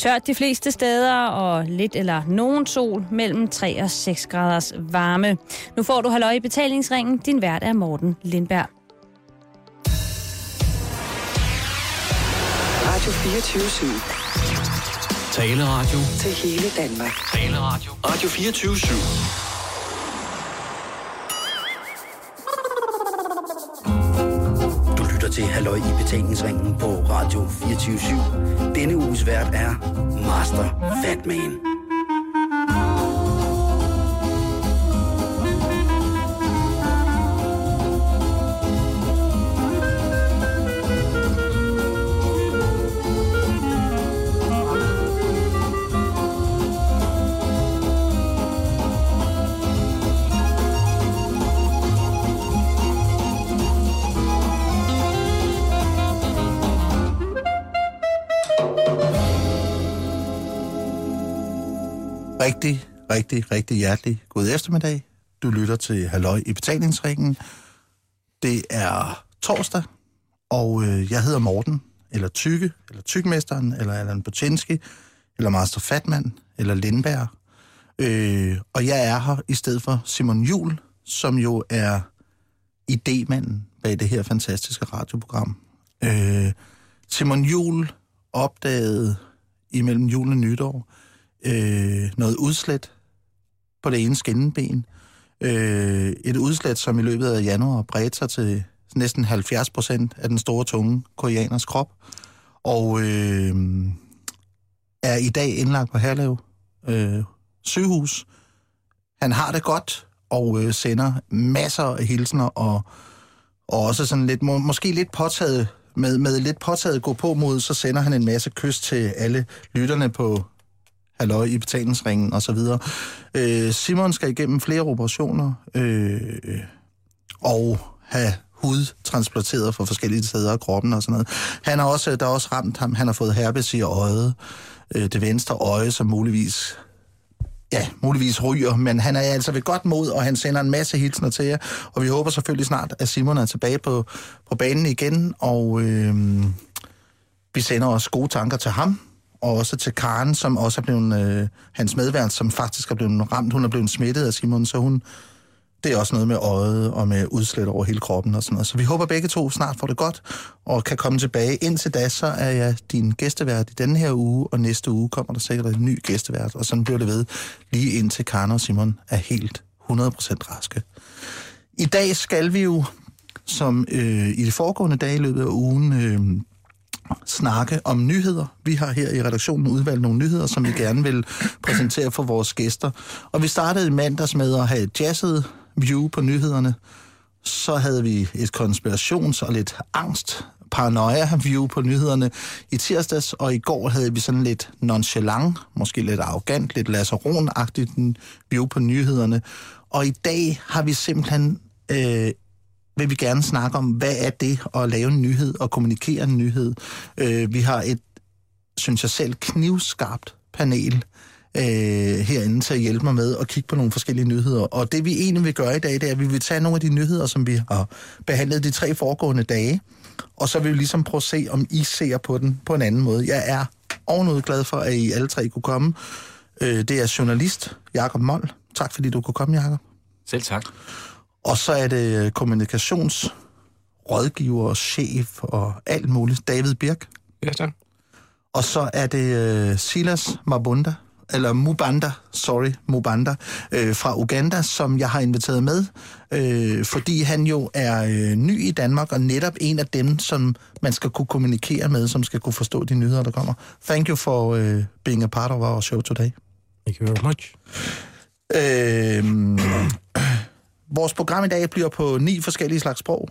Tørt de fleste steder og lidt eller nogen sol mellem 3 og 6 graders varme. Nu får du halløj i betalingsringen. Din vært er Morten Lindberg. Radio 24 /7. Taleradio. Til hele Danmark. Taleradio. Radio 24 /7. Til Halløj i betalingsringen på Radio 24 /7. Denne uges vært er Master Fatman. Rigtig, rigtig, rigtig hjertelig god eftermiddag. Du lytter til Halløj i betalingsringen. Det er torsdag, og øh, jeg hedder Morten, eller Tykke, eller Tykmesteren, eller Allan Botinski, eller Master Fatman, eller Lindberg. Øh, og jeg er her i stedet for Simon Jul, som jo er idémanden bag det her fantastiske radioprogram. Øh, Simon Jul opdagede imellem jul og nytår, øh, noget udslæt på det ene skinneben. Øh, et udslæt, som i løbet af januar bredte sig til næsten 70 procent af den store tunge koreaners krop. Og øh, er i dag indlagt på Herlev øh, sygehus. Han har det godt og øh, sender masser af hilsner og, og også sådan lidt, må, måske lidt påtaget med, med lidt påtaget gå på mod, så sender han en masse kys til alle lytterne på halløj i betalingsringen osv. Øh, Simon skal igennem flere operationer øh, og have hud transplanteret fra forskellige steder af kroppen og sådan noget. Han har også, der er også ramt ham, han har fået herpes i øjet, øh, det venstre øje, som muligvis ja, muligvis ryger, men han er altså ved godt mod, og han sender en masse hilsner til jer, og vi håber selvfølgelig snart, at Simon er tilbage på, på banen igen, og øh, vi sender også gode tanker til ham, og også til Karen, som også er blevet øh, hans medvært, som faktisk er blevet ramt. Hun er blevet smittet af Simon, så hun, det er også noget med øjet og med udslæt over hele kroppen og sådan noget. Så vi håber begge to snart får det godt og kan komme tilbage. Indtil da, så er jeg din gæstevært i denne her uge, og næste uge kommer der sikkert en ny gæstevært, og sådan bliver det ved, lige indtil Karen og Simon er helt 100% raske. I dag skal vi jo, som øh, i de foregående dage i løbet af ugen, øh, snakke om nyheder. Vi har her i redaktionen udvalgt nogle nyheder, som vi gerne vil præsentere for vores gæster. Og vi startede i mandags med at have et jazzet view på nyhederne. Så havde vi et konspirations- og lidt angst paranoia-view på nyhederne i tirsdags, og i går havde vi sådan lidt nonchalant, måske lidt arrogant, lidt lasseron-agtigt view på nyhederne. Og i dag har vi simpelthen øh, vil vi gerne snakke om, hvad er det at lave en nyhed og kommunikere en nyhed. Øh, vi har et, synes jeg selv, knivskarpt panel øh, herinde til at hjælpe mig med at kigge på nogle forskellige nyheder. Og det vi egentlig vil gøre i dag, det er, at vi vil tage nogle af de nyheder, som vi har behandlet de tre foregående dage, og så vil vi ligesom prøve at se, om I ser på den på en anden måde. Jeg er ovenud glad for, at I alle tre kunne komme. Øh, det er journalist Jakob Moll. Tak fordi du kunne komme, Jakob. Selv tak. Og så er det øh, kommunikationsrådgiver, chef og alt muligt. David Birk. Ja, tak. Og så er det uh, Silas Mabunda, eller Mubanda, sorry, Mubanda, øh, fra Uganda, som jeg har inviteret med, øh, fordi han jo er øh, ny i Danmark, og netop en af dem, som man skal kunne kommunikere med, som skal kunne forstå de nyheder, der kommer. Thank you for uh, being a part of our show today. Thank you very much. Øh, Vores program i dag bliver på ni forskellige slags sprog.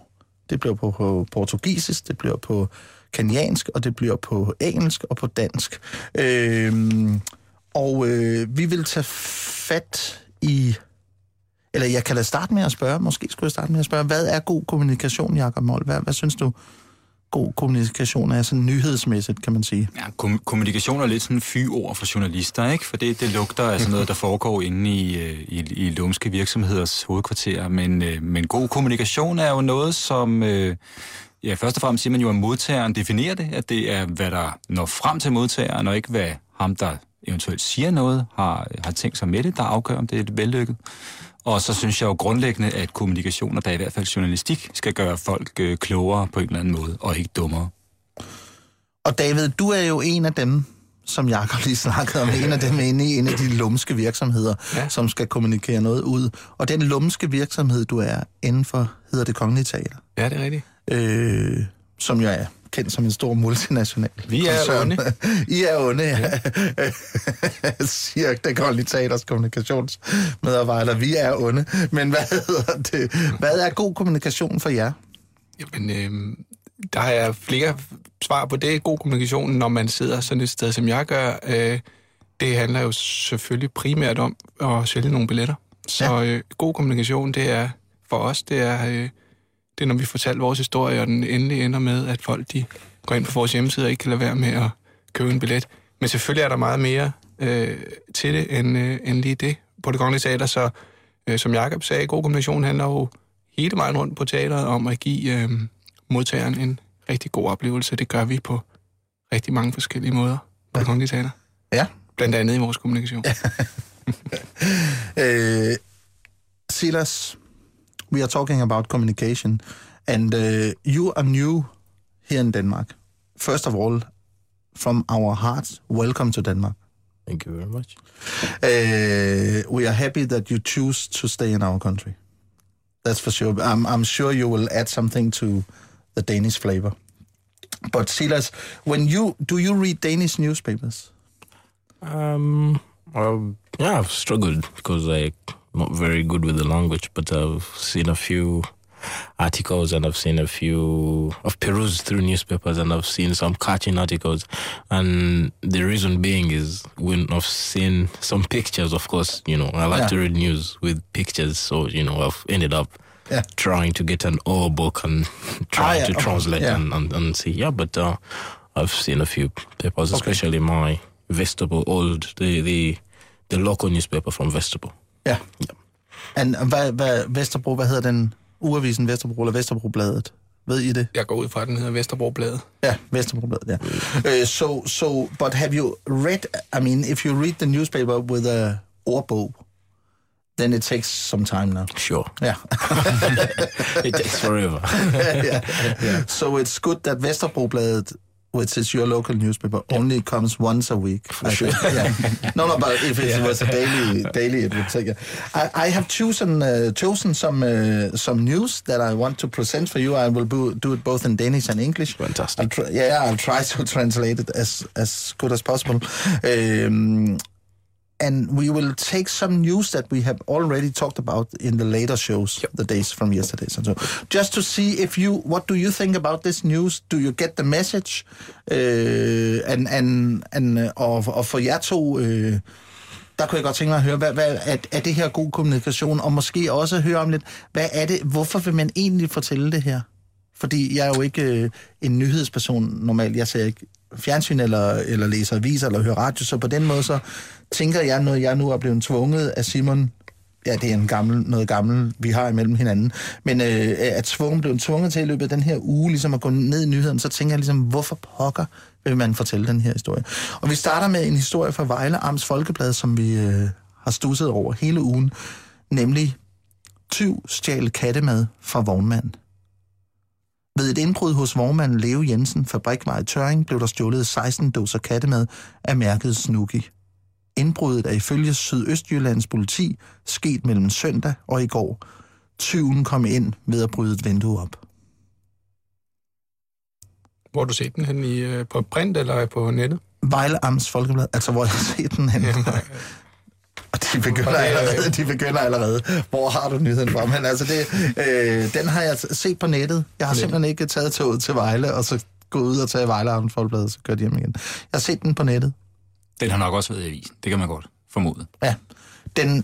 Det bliver på, på portugisisk, det bliver på kaniansk, og det bliver på engelsk og på dansk. Øhm, og øh, vi vil tage fat i... Eller jeg kan da starte med at spørge, måske skulle jeg starte med at spørge, hvad er god kommunikation, Jakob Mold? Hvad, hvad synes du, god kommunikation er sådan nyhedsmæssigt, kan man sige. Ja, kom- kommunikation er lidt sådan fyord for journalister, ikke? For det, det lugter af sådan noget, der foregår inde i, øh, i, i lumske virksomheders hovedkvarter. Men, øh, men god kommunikation er jo noget, som... Øh, ja, først og fremmest siger man jo, at modtageren definerer det, at det er, hvad der når frem til modtageren, og ikke hvad ham, der eventuelt siger noget, har, har tænkt sig med det, der afgør, om det er vellykket. Og så synes jeg jo grundlæggende, at kommunikationer, der i hvert fald journalistik, skal gøre folk øh, klogere på en eller anden måde, og ikke dummere. Og David, du er jo en af dem, som Jakob lige snakkede om, en af dem inde i en af de lumske virksomheder, ja. som skal kommunikere noget ud. Og den lumske virksomhed, du er inden for, hedder det Kongelige Teater. Ja, det er rigtigt. Øh, som jo er kendt som en stor multinational Vi er koncern. onde. I er onde, ja. Siger det Kongelige Teaters kommunikationsmedarbejder. Vi er onde. Men hvad hedder det? Hvad er god kommunikation for jer? Jamen, øh, der er flere svar på det. God kommunikation, når man sidder sådan et sted, som jeg gør, øh, det handler jo selvfølgelig primært om at sælge nogle billetter. Så øh, god kommunikation, det er for os, det er, øh, det er, når vi fortæller vores historie, og den endelig ender med, at folk de går ind på vores hjemmeside og ikke kan lade være med at købe en billet. Men selvfølgelig er der meget mere øh, til det, end, øh, end lige det på det kongelige teater. Så øh, som Jakob sagde, god kommunikation handler jo hele vejen rundt på teateret om at give øh, modtageren en rigtig god oplevelse. Det gør vi på rigtig mange forskellige måder på det kongelige teater. Ja. Blandt andet i vores kommunikation. Uh, Silas, we are talking about communication, and uh, you are new here in Denmark. First of all, from our hearts, welcome to Denmark. Thank you very much. Uh, we are happy that you choose to stay in our country. That's for sure. I'm, I'm sure you will add something to the Danish flavor. But Silas, when you do you read Danish newspapers? Um, well, yeah, I've struggled because I'm not very good with the language, but I've seen a few articles and I've seen a few, I've perused through newspapers and I've seen some catching articles. And the reason being is when I've seen some pictures, of course, you know, I like Yeah. to read news with pictures. So, you know, I've ended up Yeah. trying to get an old book and trying yeah, to translate and, and, and see. Yeah, but uh, I've seen a few papers, especially my Vegetable Old, the, the the local newspaper from Vegetable. Ja. And hvad, hvad, Vesterbro, hvad hedder den? Uavisen Vesterbro eller Vesterbrobladet? Ved I det? Jeg går ud fra, at den hedder Vesterbrobladet. Yeah, Vesterbrobladet, yeah. Uh, so, so, but have you read, I mean, if you read the newspaper with a ordbog, then it takes some time now. Sure. Yeah. it takes forever. yeah. yeah. So it's good that Vesterbrobladet, which is your local newspaper, only comes once a week. I think. Yeah. No, no, but if it was a daily, daily, it would take. I, I have chosen uh, chosen some uh, some news that I want to present for you. I will do, do it both in Danish and English. Fantastic. I'll yeah, I'll try to translate it as as good as possible. Um, and we will take some news that we have already talked about in the later shows, the days from yesterday. And so, just to see if you, what do you think about this news? Do you get the message? Uh, and and and uh, og, og for jer to, uh, der kunne jeg godt tænke mig at høre, hvad, hvad, er, er det her god kommunikation? Og måske også høre om lidt, hvad er det, hvorfor vil man egentlig fortælle det her? Fordi jeg er jo ikke øh, en nyhedsperson normalt. Jeg ser ikke fjernsyn eller, eller læser aviser eller hører radio, så på den måde så tænker jeg noget, jeg nu er blevet tvunget af Simon ja, det er en gammel, noget gammel, vi har imellem hinanden, men øh, at tvungen, blev tvunget til i løbet af den her uge, ligesom at gå ned i nyheden, så tænker jeg ligesom, hvorfor pokker vil man fortælle den her historie? Og vi starter med en historie fra Vejle Amts Folkeblad, som vi øh, har stusset over hele ugen, nemlig tyv stjal kattemad fra vognmanden. Ved et indbrud hos vognmanden Leo Jensen, fabrikvej Tøring, blev der stjålet 16 dåser kattemad af mærket Snooki. Indbruddet er ifølge Sydøstjyllands politi sket mellem søndag og i går. Tyven kom ind ved at bryde et vindue op. Hvor har du set den hen i, øh, på print eller på nettet? Vejle Amts Folkeblad, altså hvor jeg har set den hen. Og de begynder allerede, de begynder allerede. Hvor har du nyheden fra? Men altså, det, øh, den har jeg set på nettet. Jeg har simpelthen ikke taget toget til Vejle, og så gået ud og taget Vejle Amts Folkeblad, og så kørt hjem igen. Jeg har set den på nettet. Den har nok også været i avisen. Det kan man godt formode. Ja, den,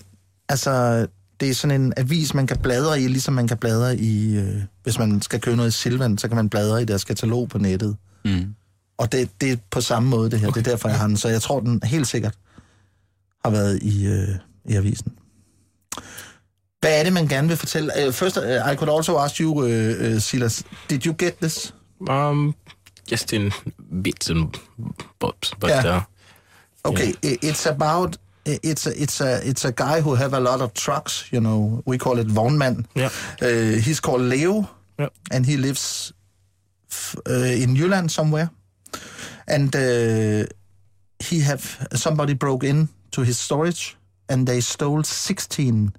altså, det er sådan en avis, man kan bladre i, ligesom man kan bladre i, øh, hvis man skal købe noget i Silvan, så kan man bladre i deres katalog på nettet. Mm. Og det, det er på samme måde, det her. Okay. Det er derfor, jeg har den. Så jeg tror, den helt sikkert har været i, øh, i avisen. Hvad er det, man gerne vil fortælle? Uh, first, uh, I could also ask you, uh, uh, Silas, did you get this? Um, just in bits and bobs, but Yeah. uh, Okay, i- it's about it's a, it's a it's a guy who have a lot of trucks. You know, we call it Vaughnman. Yeah. Uh, he's called Leo, Yeah. and he lives uh, in Jylland somewhere. And uh, he have somebody broke in to his storage, and they stole 16,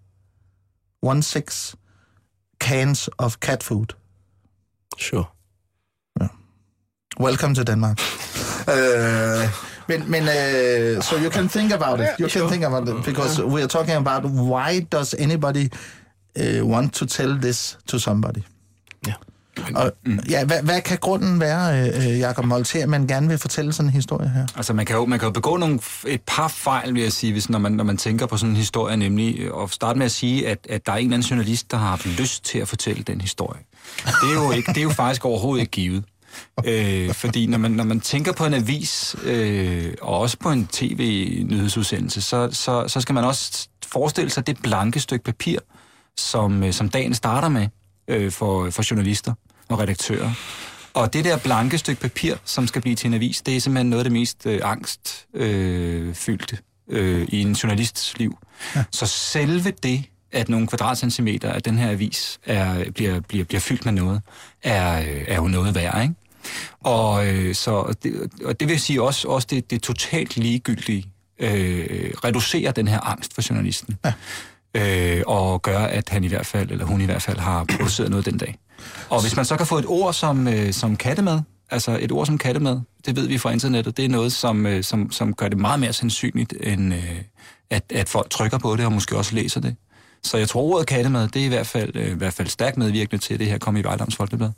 one six cans of cat food. Sure. Welcome to Denmark. uh, men, men, uh, so you can think about it. You can think about it because we are talking about why does anybody uh, want to tell this to somebody? Ja. Og, ja, hvad, hvad kan grunden være, øh, øh Jacob Molt, til at man gerne vil fortælle sådan en historie her? Altså, man kan jo, man kan jo begå nogle, et par fejl, vil jeg sige, hvis, når, man, når man tænker på sådan en historie, nemlig øh, at starte med at sige, at, at der er en eller anden journalist, der har haft lyst til at fortælle den historie. Det er jo, ikke, det er jo faktisk overhovedet ikke givet. Øh, fordi når man, når man tænker på en avis, øh, og også på en tv-nyhedsudsendelse, så, så, så skal man også forestille sig det blanke stykke papir, som, øh, som dagen starter med øh, for, for journalister og redaktører. Og det der blanke stykke papir, som skal blive til en avis, det er simpelthen noget af det mest øh, angstfyldte øh, øh, i en journalists liv. Ja. Så selve det, at nogle kvadratcentimeter af den her avis er, bliver, bliver, bliver fyldt med noget, er, øh, er jo noget værd, ikke? Og, øh, så, det, og det vil sige også, også det, det totalt ligegyldige øh, reducerer den her angst for journalisten. Ja. Øh, og gør, at han i hvert fald, eller hun i hvert fald, har produceret noget den dag. Og hvis man så kan få et ord som, øh, som kattemad, altså et ord som kattemad, det ved vi fra internettet, det er noget, som, øh, som, som gør det meget mere sandsynligt, end øh, at, at folk trykker på det og måske også læser det. Så jeg tror, ordet kattemad, det er i hvert fald, øh, i hvert fald stærkt medvirkende til, at det her kommer i Vejlams Folkeblad.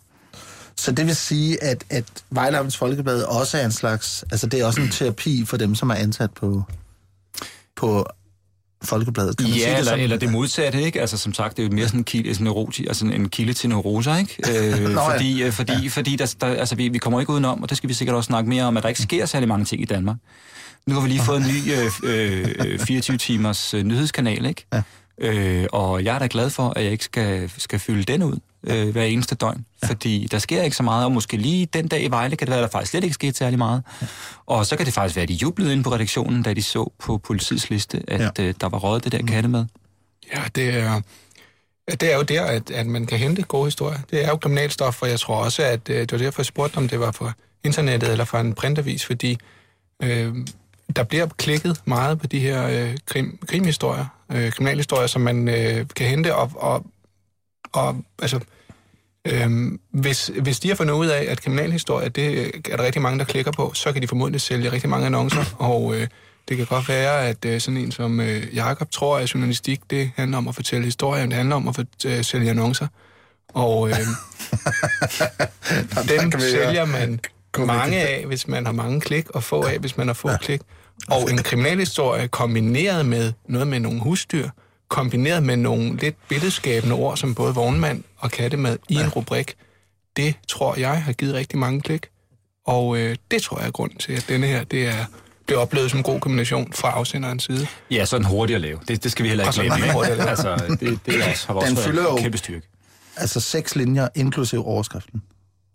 Så det vil sige, at, at Vejlavns Folkeblad også er en slags... Altså, det er også en terapi for dem, som er ansat på, på Folkebladet. Kan man sige Ja, eller, sådan? eller det modsatte, ikke? Altså, som sagt, det er jo mere sådan en kilde, sådan neuroti, altså en kilde til neuroser, ikke? Øh, Nå, ja. fordi, øh, fordi, fordi der, der, altså, vi, vi kommer ikke udenom, og det skal vi sikkert også snakke mere om, at der ikke sker særlig mange ting i Danmark. Nu har vi lige fået en ny øh, øh, 24-timers øh, nyhedskanal, ikke? Ja. Øh, og jeg er da glad for, at jeg ikke skal, skal fylde den ud øh, hver eneste døgn. Ja. Fordi der sker ikke så meget, og måske lige den dag i Vejle kan det være, at der faktisk slet ikke skete særlig meget. Ja. Og så kan det faktisk være, at de jublede inde på redaktionen, da de så på politiets liste, at Ja. øh, der var røget det der kattemad. Ja, det er, det er jo der, at, at man kan hente gode historier. Det er jo kriminalstof, og jeg tror også, at øh, det var derfor, jeg spurgte, om det var fra internettet eller fra en printavis, fordi øh, der bliver klikket meget på de her øh, krim, krimhistorier, øh, kriminalhistorier, som man øh, kan hente, og, og, og altså, øh, hvis, hvis de har fundet ud af, at kriminalhistorier, det er der rigtig mange, der klikker på, så kan de formodentlig sælge rigtig mange annoncer, og øh, det kan godt være, at øh, sådan en som øh, Jakob tror, at journalistik, det handler om at fortælle historier, det handler om at fort- øh, sælge annoncer. Og øh, dem sælger man mange af, hvis man har mange klik, og få af, hvis man har få klik. Og en kriminalhistorie kombineret med noget med nogle husdyr, kombineret med nogle lidt billedskabende ord, som både vognmand og kattemad i en rubrik, det tror jeg har givet rigtig mange klik. Og øh, det tror jeg er grunden til, at denne her, det er bliver oplevet som en god kombination fra afsenderens side. Ja, sådan hurtigt at lave. Det, det skal vi heller ikke sådan glemme. lave. altså, det, det er også, har også Den fylder jo- kæmpe styrke. Altså seks linjer, inklusive overskriften.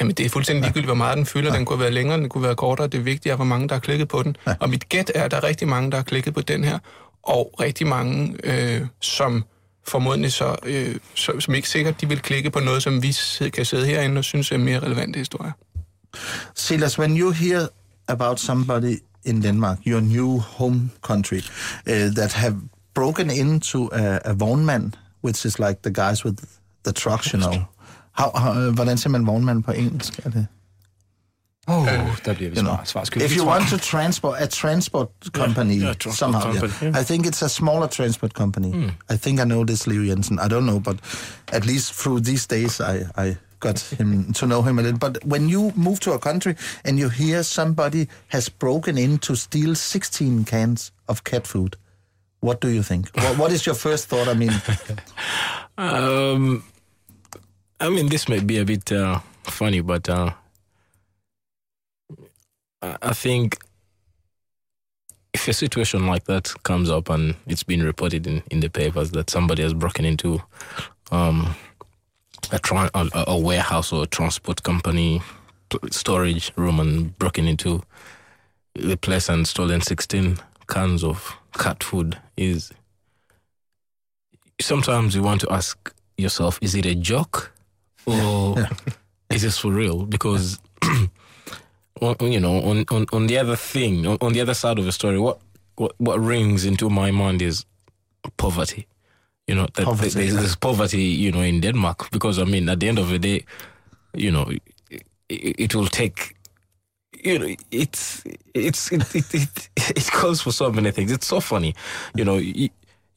Jamen, det er fuldstændig ligegyldigt, hvor meget den fylder. Den kunne være længere, den kunne være kortere. Det vigtige er, hvor mange, der har klikket på den. Og mit gæt er, at der er rigtig mange, der har klikket på den her. Og rigtig mange, øh, som formodentlig så, øh, så, som ikke sikkert, de vil klikke på noget, som vi kan sidde herinde og synes er mere relevante historier. Silas, when you hear about somebody in Denmark, your new home country, uh, that have broken into a, a vognmand, which is like the guys with the trucks, you know. How, how, hvordan siger man vognmand på engelsk? Er det? Oh, der bliver vi You know, svar, skyldige, if you want to transport a transport company yeah, transport somehow, company, yeah. yeah. I think it's a smaller transport company. I think I know this Leo Jensen. I don't know, but at least through these days, I, I got him to know him a little. But when you move to a country and you hear somebody has broken in to steal 16 cans of cat food, what do you think? what, what is your first thought? I mean, Um, I mean, this may be a bit uh, funny, but uh, I think if a situation like that comes up and it's been reported in, in the papers that somebody has broken into um, a, tran- a, a warehouse or a transport company storage room and broken into, the place and stolen 16 cans of cat food is sometimes you want to ask yourself, is it a joke or is this for real? Because you know, on, on, on the other thing, on, on the other side of the story, what, what what rings into my mind is poverty. You know, that Poverty, there's, yeah. there's poverty, you know, in Denmark because I mean, at the end of the day, you know, it, it will take. You know, it's it's it, it, it, it calls for so many things. It's so funny, you know.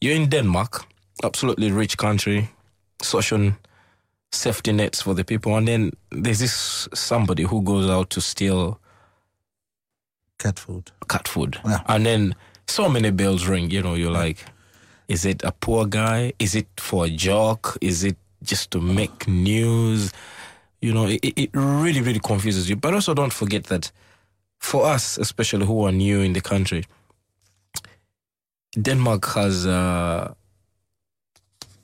You're in Denmark, absolutely rich country, social safety nets for the people, and then there's this somebody who goes out to steal Cat food. cat food. Yeah. And then so many bells ring, you know, you're like, is it a poor guy? Is it for a joke? Is it just to make news? You know, it, it really, really confuses you. But also don't forget that for us, especially who are new in the country, Denmark has, uh,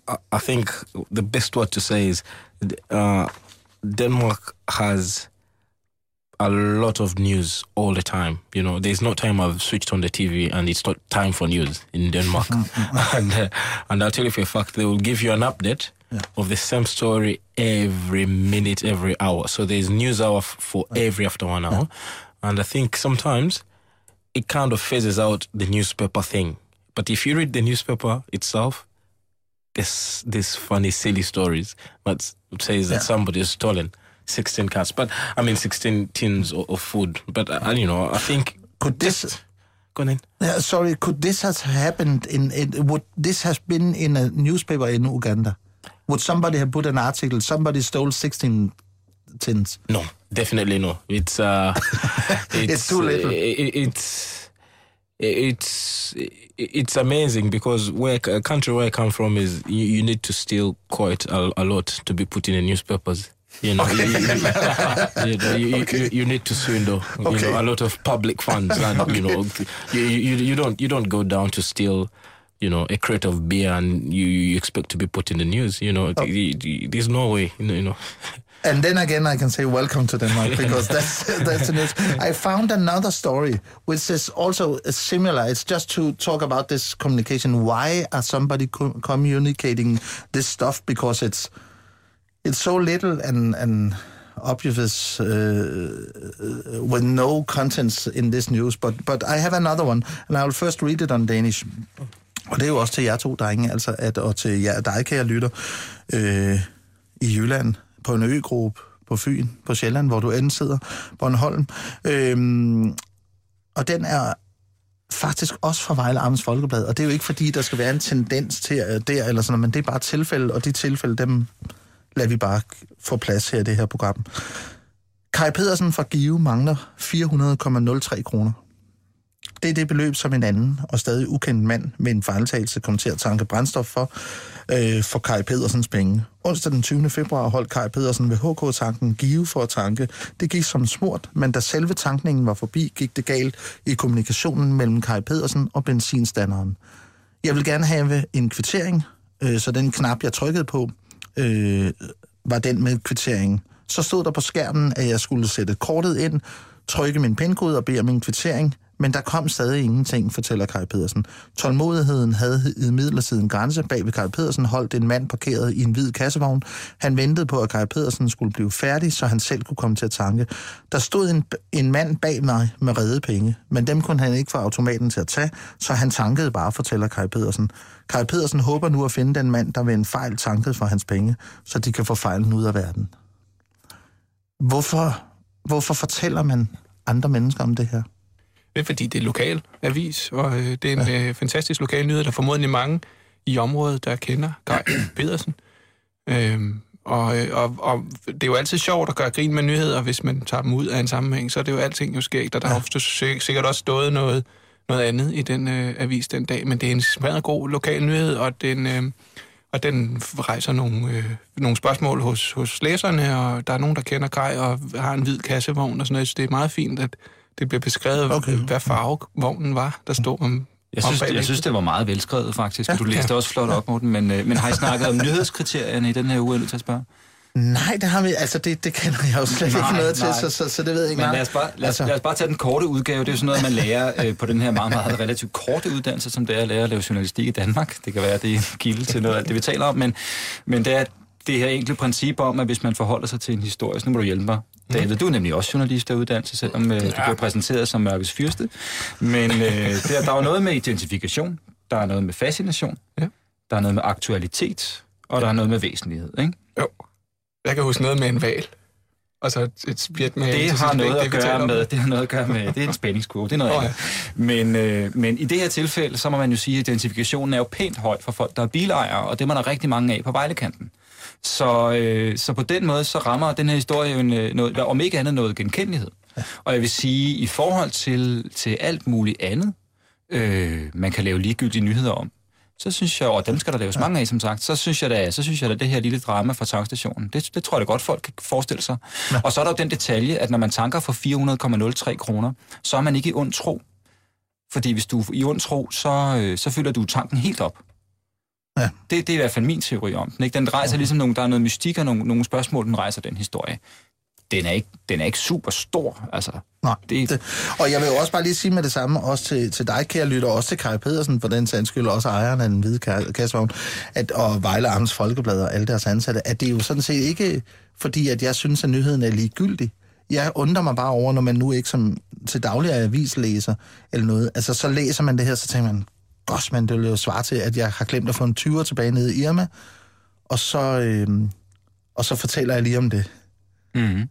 I- I think the best word to say is uh, Denmark has a lot of news all the time. You know, there's no time I've switched on the TV and it's not time for news in Denmark. and uh, and I'll tell you for a fact, they will give you an update of the same story every minute, every hour. So there's news hour f- for every after one hour. And I think sometimes it kind of phases out the newspaper thing. But if you read the newspaper itself, there's this funny, silly stories that says that Yeah. somebody has stolen 16 cats. But I mean, 16 tins of, of food. But uh, you know, I think Could this? go on. Yeah, sorry, could this have happened in, in? Would this has been in a newspaper in Uganda? Would somebody have put an article? Somebody stole sixteen tins. No, definitely no. It's uh, it's, It's too little. i- i- it's it's it's amazing because where a country where I come from is you, you need to steal quite a, a lot to be put in the newspapers. You know, you, you, you, know, you, you- you, need to swindle. You know, a lot of public funds, and you know, you, you you don't you don't go down to steal. You know, a crate of beer, and you, you expect to be put in the news. You know, oh. y- there's no way. You know, you know. And then again, I can say welcome to Denmark because that's that's the news. I found another story which is also similar. It's just to talk about this communication. Why are somebody co- communicating this stuff? Because it's it's so little and and obvious uh, with no contents in this news. But but I have another one, and I will first read it on Danish. Og det er jo også til jer to drenge, altså, at, og til jer, dig, kære lytter, øh, i Jylland, på en øgruppe, på Fyn, på Sjælland, hvor du end sidder, Bornholm. Øhm, og den er faktisk også fra Vejle Amts Folkeblad, og det er jo ikke fordi, der skal være en tendens til øh, der eller sådan men det er bare tilfælde, og de tilfælde, dem lader vi bare få plads her i det her program. Kai Pedersen fra Give mangler 400,03 kroner. Det er det beløb, som en anden og stadig ukendt mand med en fejltagelse kom til at tanke brændstof for, øh, for Kai Pedersens penge. Onsdag den 20. februar holdt Kai Pedersen ved HK-tanken Give for at tanke. Det gik som smurt, men da selve tankningen var forbi, gik det galt i kommunikationen mellem Kai Pedersen og benzinstanderen. Jeg vil gerne have en kvittering, øh, så den knap, jeg trykkede på, øh, var den med kvittering. Så stod der på skærmen, at jeg skulle sætte kortet ind, trykke min pindkode og bede om en kvittering, men der kom stadig ingenting, fortæller Kai Pedersen. Tålmodigheden havde i midlertid en grænse. Bag ved Kai Pedersen holdt en mand parkeret i en hvid kassevogn. Han ventede på, at Kai Pedersen skulle blive færdig, så han selv kunne komme til at tanke. Der stod en, en mand bag mig med redde penge, men dem kunne han ikke få automaten til at tage, så han tankede bare, fortæller Kai Pedersen. Kai Pedersen håber nu at finde den mand, der ved en fejl tankede for hans penge, så de kan få fejlen ud af verden. Hvorfor, hvorfor fortæller man andre mennesker om det her? Det er fordi, det er lokal avis, og øh, det er en øh, fantastisk lokal nyhed, der er formodentlig mange i området, der kender Kai Pedersen. Øhm, og, øh, og, og det er jo altid sjovt at gøre grin med nyheder, hvis man tager dem ud af en sammenhæng, så er det jo alting jo skægt, og der har ofte sik- sikkert også stået noget, noget andet i den øh, avis den dag, men det er en smadret god lokal nyhed, og den, øh, og den rejser nogle, øh, nogle spørgsmål hos, hos læserne, og der er nogen, der kender Kai og har en hvid kassevogn og sådan noget, så det er meget fint, at det bliver beskrevet, Okay. hvad farve vognen var, der stod om Jeg synes, jeg synes, det var meget velskrevet, faktisk. Ja. Du læste Ja. også flot op, Morten. Men, øh, men har I snakket om nyhedskriterierne i den her uge, jeg til at spørge? Nej, det har vi, altså det, det kender jeg jo slet Nej, ikke noget til, så, så, så det ved jeg ikke Men lad os, bare, lad, os, Altså- lad os bare tage den korte udgave. Det er jo sådan noget, man lærer øh, på den her meget, meget relativt korte uddannelse, som det er at lære at lave journalistik i Danmark. Det kan være, at det er en kilde til noget af alt det, vi taler om. Men, men det er det her enkle princip om, at hvis man forholder sig til en historie, så nu må du hjælpe mig. David, du er nemlig også journalist af uddannelse, selvom øh, du bliver præsenteret som mørkets fyrste. Men øh, der, der er noget med identifikation, der er noget med fascination, Ja. der er noget med aktualitet, og der er noget med væsentlighed. Ikke? Jo. Jeg kan huske noget med en val. Og så et, et spjæt med... Det har noget at Det fortæller gøre med, det. har noget at gøre med, det er en spændingskurve, det er noget oh, andet. Men, øh, men i det her tilfælde, så må man jo sige, at identifikationen er jo pænt høj for folk, der er bilejere, og det er man der rigtig mange af på Vejlekanten. Så, øh, så på den måde, så rammer den her historie jo en, øh, noget, om ikke andet noget genkendelighed. Og jeg vil sige, i forhold til, til alt muligt andet, øh, man kan lave ligegyldige nyheder om, så synes jeg, og dem skal der laves mange af, som sagt, så synes jeg da, så synes jeg da det her lille drama fra tankstationen, det, det tror jeg da godt, folk kan forestille sig. Ja. Og så er der jo den detalje, at når man tanker for 400,03 kroner, så er man ikke i ond tro. Fordi hvis du er i ond tro, så, øh, så fylder du tanken helt op. Ja. Det, det er i hvert fald min teori om den. Ikke? Den rejser ligesom nogle, der er noget mystik og nogle, nogle spørgsmål, den rejser den historie. Den er ikke, den er ikke super stor, altså. Nej, Det- det, og jeg vil jo også bare lige sige med det samme, også til, til dig, kære lytter, og også til Kai Pedersen, for den sags skyld, også ejeren af den hvide ka- kassevogn, at, og Vejle Amts Folkeblad og alle deres ansatte, at det er jo sådan set ikke fordi, at jeg synes, at nyheden er ligegyldig. Jeg undrer mig bare over, når man nu ikke som til daglig er avislæser eller noget, altså så læser man det her, så tænker man, gosh, man, det vil jo svare til, at jeg har glemt at få en 20'er tilbage nede i Irma, og så, øh, og så fortæller jeg lige om det Mm-hmm.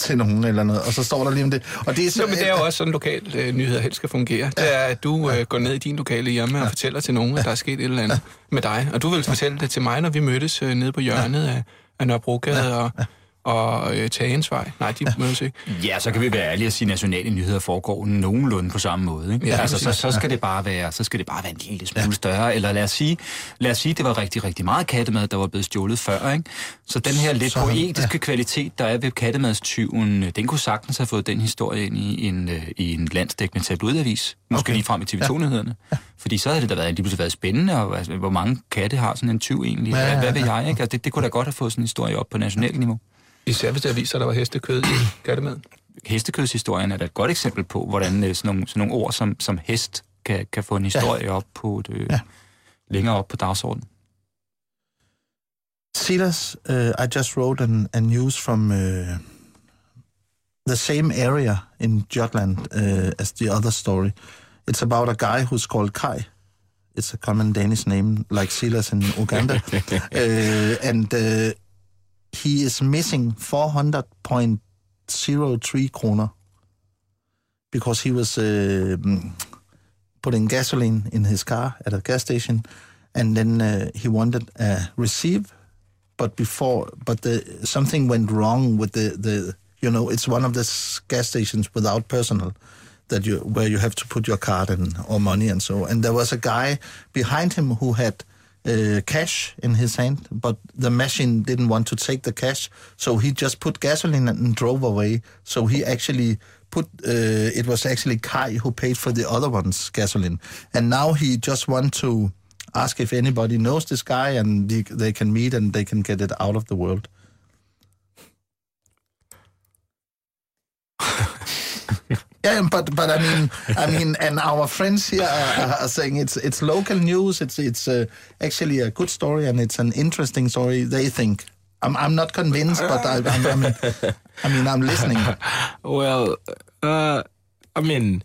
til nogen eller noget, og så står der lige om det. Og det er så, Jo, men det er jo også sådan, lokal øh, nyheder helst skal fungere. Det er, at du øh, går ned i din lokale hjemme og fortæller til nogen, at der er sket et eller andet med dig. Og du vil fortælle det til mig, når vi mødtes øh, nede på hjørnet af, af Nørrebrogade og, og øh, Tagensvej. Nej, de mødes ikke. Ja, så kan vi være ærlige og sige, at nationale nyheder foregår nogenlunde på samme måde. Ikke? Ja, altså, så, så, skal det bare være, så skal det bare være en lille smule ja. større. Eller lad os sige, lad os sige, det var rigtig, rigtig meget kattemad, der var blevet stjålet før. Ikke? Så den her lidt Så- poetiske ja. kvalitet, der er ved kattemadstyven, den kunne sagtens have fået den historie ind i en, øh, i en landsdækkende tabloidavis. Måske Okay. lige frem i TV2-nyhederne. Ja. Fordi så havde det da været, lige pludselig været spændende, og altså, hvor mange katte har sådan en tyv egentlig. Ja, Ja, ja, hvad, hvad ved jeg? Ikke? Altså, det, det kunne da godt have fået sådan en historie op på nationalt niveau. Især hvis der viser, at der var hestekød i kattemaden. hestekødshistorien er da et godt eksempel på, hvordan øh, sådan nogle, sådan nogle ord som, som hest kan, kan få en historie ja. op på et, øh, Ja. ja. længere op på dagsordenen. Silas, uh, I just wrote an, a news from uh, the same area in Jutland uh, as the other story. It's about a guy who's called Kai. It's a common Danish name, like Silas in Uganda. uh, and uh, he is missing 400.03 kroner because he was uh, putting gasoline in his car at a gas station and then uh, he wanted a receive but before but the something went wrong with the the you know it's one of the gas stations without personal that you where you have to put your card and or money and so and there was a guy behind him who had uh, cash in his hand but the machine didn't want to take the cash so he just put gasoline and drove away so he actually put uh, it was actually Kai who paid for the other one's gasoline and now he just want to ask if anybody knows this guy and they, they can meet and they can get it out of the world. yeah, but but I mean, I mean, and our friends here are, are saying it's it's local news. It's it's uh, actually a good story and it's an interesting story. They think. I'm I'm not convinced, but I I'm, I mean, I mean I'm listening. Well, uh, I mean,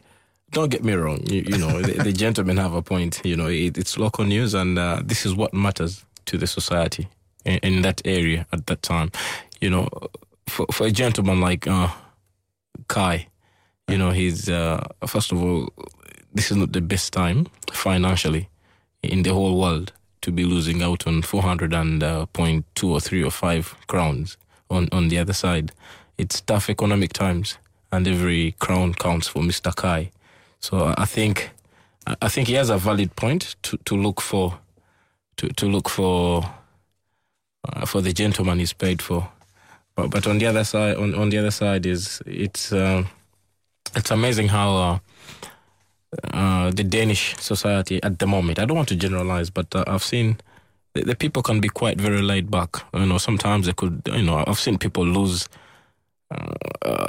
don't get me wrong. You, you know, the, the gentlemen have a point. You know, it, it's local news, and uh, this is what matters to the society in, in that area at that time. You know, for for a gentleman like uh, Kai, you know, he's uh, first of all, this is not the best time financially in the whole world to be losing out on 400 and uh, point two or three or five crowns on on the other side. It's tough economic times, and every crown counts for Mr. Kai. So I think I I think he has a valid point to, to look for to, to look for uh, for the gentleman he's paid for. But but on the other side on, on the other side is it's uh, it's amazing how uh, uh, the Danish society at the moment. I don't want to generalize, but uh, I've seen the, the people can be quite very laid back. You know, sometimes they could, you know, I've seen people lose. Uh, uh,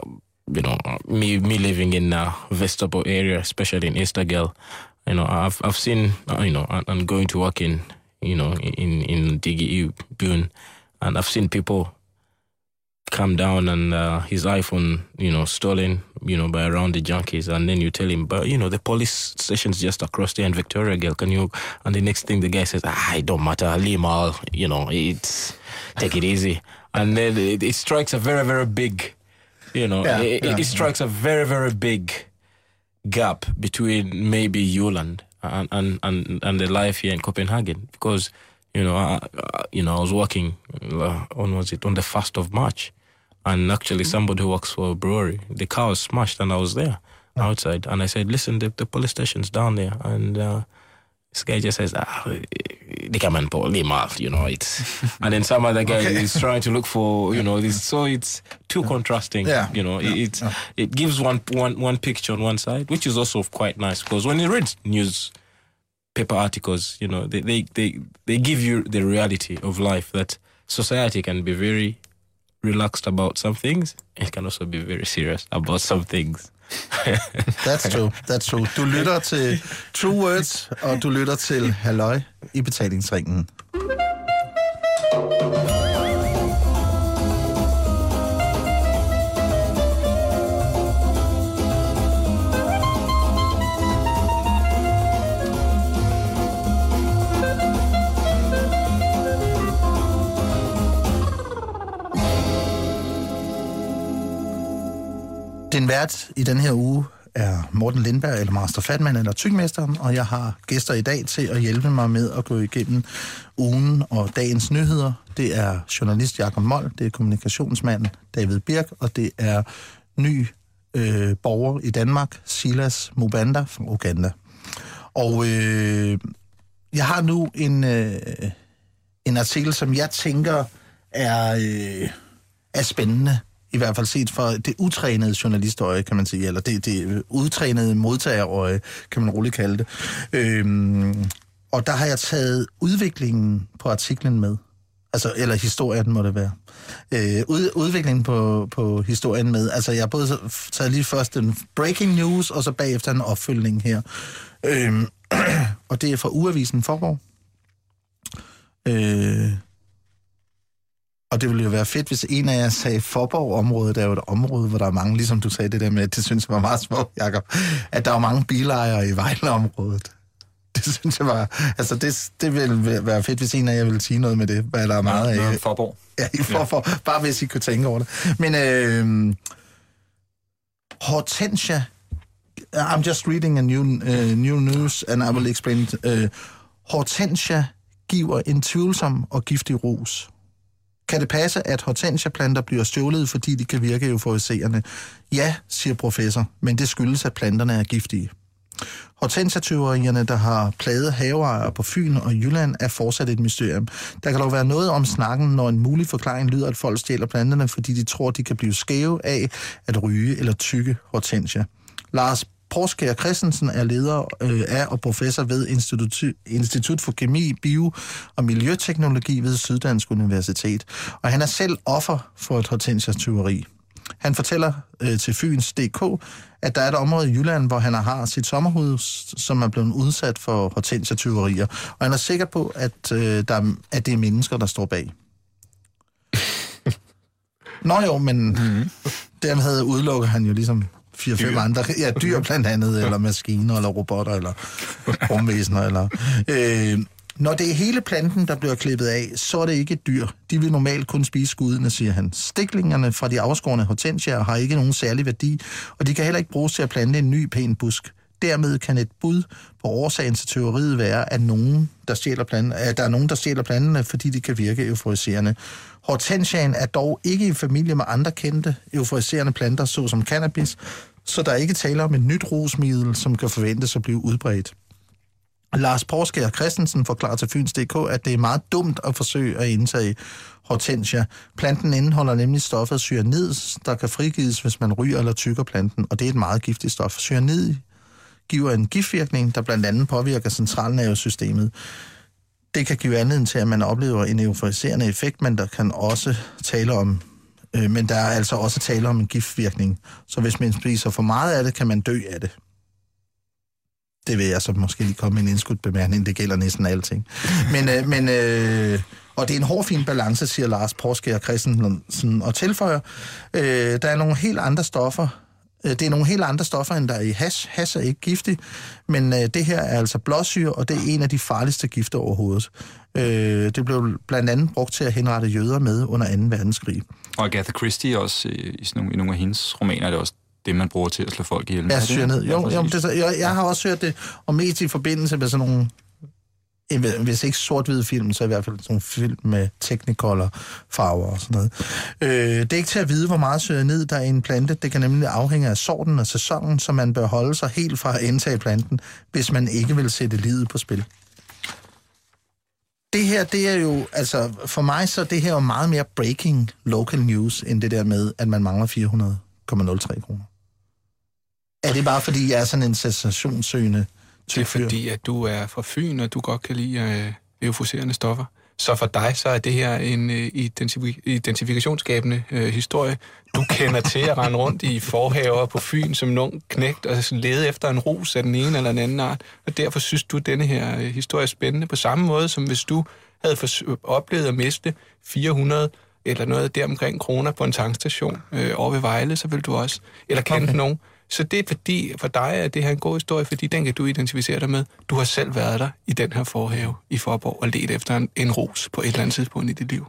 you know, me me living in uh, Vesterbo area, especially in Eastergale, you know, I've I've seen, uh, you know, and going to work in, you know, in in DGE Boone, and I've seen people come down and uh, his iPhone, you know, stolen, you know, by around the junkies, and then you tell him, but you know, the police station's just across there in Victoria, girl. Can you? And the next thing the guy says, ah, it don't matter, leave all, you know, it's take it easy, and then it, it strikes a very very big, you know, Yeah, it, yeah, it strikes a very very big gap between maybe Yuland and and and, and the life here in Copenhagen because. You know, I, I, you know, I was working. Uh, when was it? On the first of March, and actually somebody who works for a brewery, the car was smashed and I was there outside. And I said, listen, the, the police station's down there. And uh, this guy just says, ah, they come and pull him off, you know, it's, and then some other guy is trying to look for, you know, this, so it's too contrasting, Yeah. you know, it, it's, it gives one, one, one picture on one side, which is also quite nice because when you read news paper articles, you know, they, they, they, they give you the reality of life that society can be very relaxed about some things. It can also be very serious about some things. That's true, that's true. Du lytter til True Words, og du lytter til Halløj i betalingsringen. Den vært i den her uge er Morten Lindberg, eller Master Fatman, eller Tygmesteren, og jeg har gæster i dag til at hjælpe mig med at gå igennem ugen og dagens nyheder. Det er journalist Jakob Mold, det er kommunikationsmand David Birk, og det er ny øh, borger i Danmark, Silas Mubanda fra Uganda. Og øh, jeg har nu en, øh, en artikel, som jeg tænker er, øh, er spændende. I hvert fald set fra det utrænede journalistøje, kan man sige, eller det, det udtrænede modtagerøje, kan man roligt kalde det. Øhm, og der har jeg taget udviklingen på artiklen med. Altså, eller historien må det være. Øh, ud, udviklingen på, på historien med. Altså, jeg har både taget lige først en breaking news, og så bagefter en opfølgning her. Øhm, og det er fra Uavisen Forborg. Øh, og det ville jo være fedt, hvis en af jer sagde Forborg-området er jo et område, hvor der er mange, ligesom du sagde det der med, det synes jeg var meget smukt, Jacob, at der er mange bilejere i Vejle-området. Det synes jeg var... Altså, det, det ville være fedt, hvis en af jer ville sige noget med det, hvad der er meget af. Forborg. Ja, i for, for, bare hvis I kunne tænke over det. Men øh, Hortensia, I'm just reading a new, uh, new news, and I will explain it. Uh, Hortensia giver en tvivlsom og giftig ros. Kan det passe, at hortensiaplanter bliver stjålet, fordi de kan virke euforiserende? Ja, siger professor, men det skyldes, at planterne er giftige. Hortensiatyverierne, der har plaget haveejere på Fyn og Jylland, er fortsat et mysterium. Der kan dog være noget om snakken, når en mulig forklaring lyder, at folk stjæler planterne, fordi de tror, de kan blive skæve af at ryge eller tykke hortensia. Lars Porskær Christensen er leder øh, af og professor ved Institut, Institut for Kemi, Bio og Miljøteknologi ved Syddansk Universitet. Og han er selv offer for et hortensiatyveri. Han fortæller øh, til Fyns DK, at der er et område i Jylland, hvor han har sit sommerhus, som er blevet udsat for hortensiatyverier. Og han er sikker på, at, øh, der, er- at det er mennesker, der står bag. Nå jo, men mm-hmm. dermed udelukker han jo ligesom fire-fem andre. Ja, dyr blandt andet, eller maskiner, eller robotter, eller rumvæsener. Eller, øh, når det er hele planten, der bliver klippet af, så er det ikke et dyr. De vil normalt kun spise skuddene, siger han. Stiklingerne fra de afskårne hortensier har ikke nogen særlig værdi, og de kan heller ikke bruges til at plante en ny pæn busk. Dermed kan et bud på årsagen til teoriet være, at, nogen, der, stjæler planten, at der er nogen, der stjæler planterne, fordi de kan virke euforiserende. Hortensiaen er dog ikke i familie med andre kendte euforiserende planter, såsom cannabis, så der er ikke tale om et nyt rusmiddel, som kan forventes at blive udbredt. Lars Porskær Christensen forklarer til Fyns.dk, at det er meget dumt at forsøge at indtage hortensia. Planten indeholder nemlig stoffet cyanid, der kan frigives, hvis man ryger eller tykker planten, og det er et meget giftigt stof. Cyanid giver en giftvirkning, der blandt andet påvirker centralnervesystemet. Det kan give anledning til, at man oplever en euforiserende effekt, men der kan også tale om, øh, men der er altså også tale om en giftvirkning. Så hvis man spiser for meget af det, kan man dø af det. Det vil jeg så måske lige komme med en indskudt bemærkning. Det gælder næsten alting. Men, øh, men øh, og det er en hård fin balance, siger Lars Porskær Christensen, og tilføjer, øh, der er nogle helt andre stoffer, det er nogle helt andre stoffer, end der er i hash. Hash er ikke giftig, men øh, det her er altså blåsyre, og det er en af de farligste gifter overhovedet. Øh, det blev blandt andet brugt til at henrette jøder med under 2. verdenskrig. Og Agatha Christie også, øh, i, sådan nogle, i nogle af hendes romaner, er det også det, man bruger til at slå folk ihjel. Ja, det- syre ned. Ja, Jo, jo, det, jeg, jeg har også hørt det, og mest i forbindelse med sådan nogle, hvis ikke sort-hvid film, så i hvert fald sådan nogle film med technicolor farver og sådan noget. Øh, det er ikke til at vide, hvor meget syre ned der er i en plante. Det kan nemlig afhænge af sorten og sæsonen, så man bør holde sig helt fra at indtage planten, hvis man ikke vil sætte livet på spil. Det her, det er jo, altså for mig så er det her jo meget mere breaking local news, end det der med, at man mangler 400,03 kroner. Er det bare, fordi jeg er sådan en sensationssøgende det er fordi, at du er fra Fyn, og du godt kan lide øh, euforiserende stoffer. Så for dig, så er det her en øh, identifi- identifikationsskabende øh, historie. Du kender til at rende rundt i forhaver på Fyn som en ung knægt og lede efter en ros af den ene eller den anden art. Og derfor synes du, at denne her øh, historie er spændende. På samme måde som hvis du havde oplevet at miste 400 eller noget deromkring kroner på en tankstation øh, over ved Vejle, så vil du også, eller kende okay. nogen. Så det er fordi, for dig er det her en god historie, fordi den kan du identificere dig med. Du har selv været der i den her forhave i Forborg og let efter en, en ros på et eller andet tidspunkt i dit liv.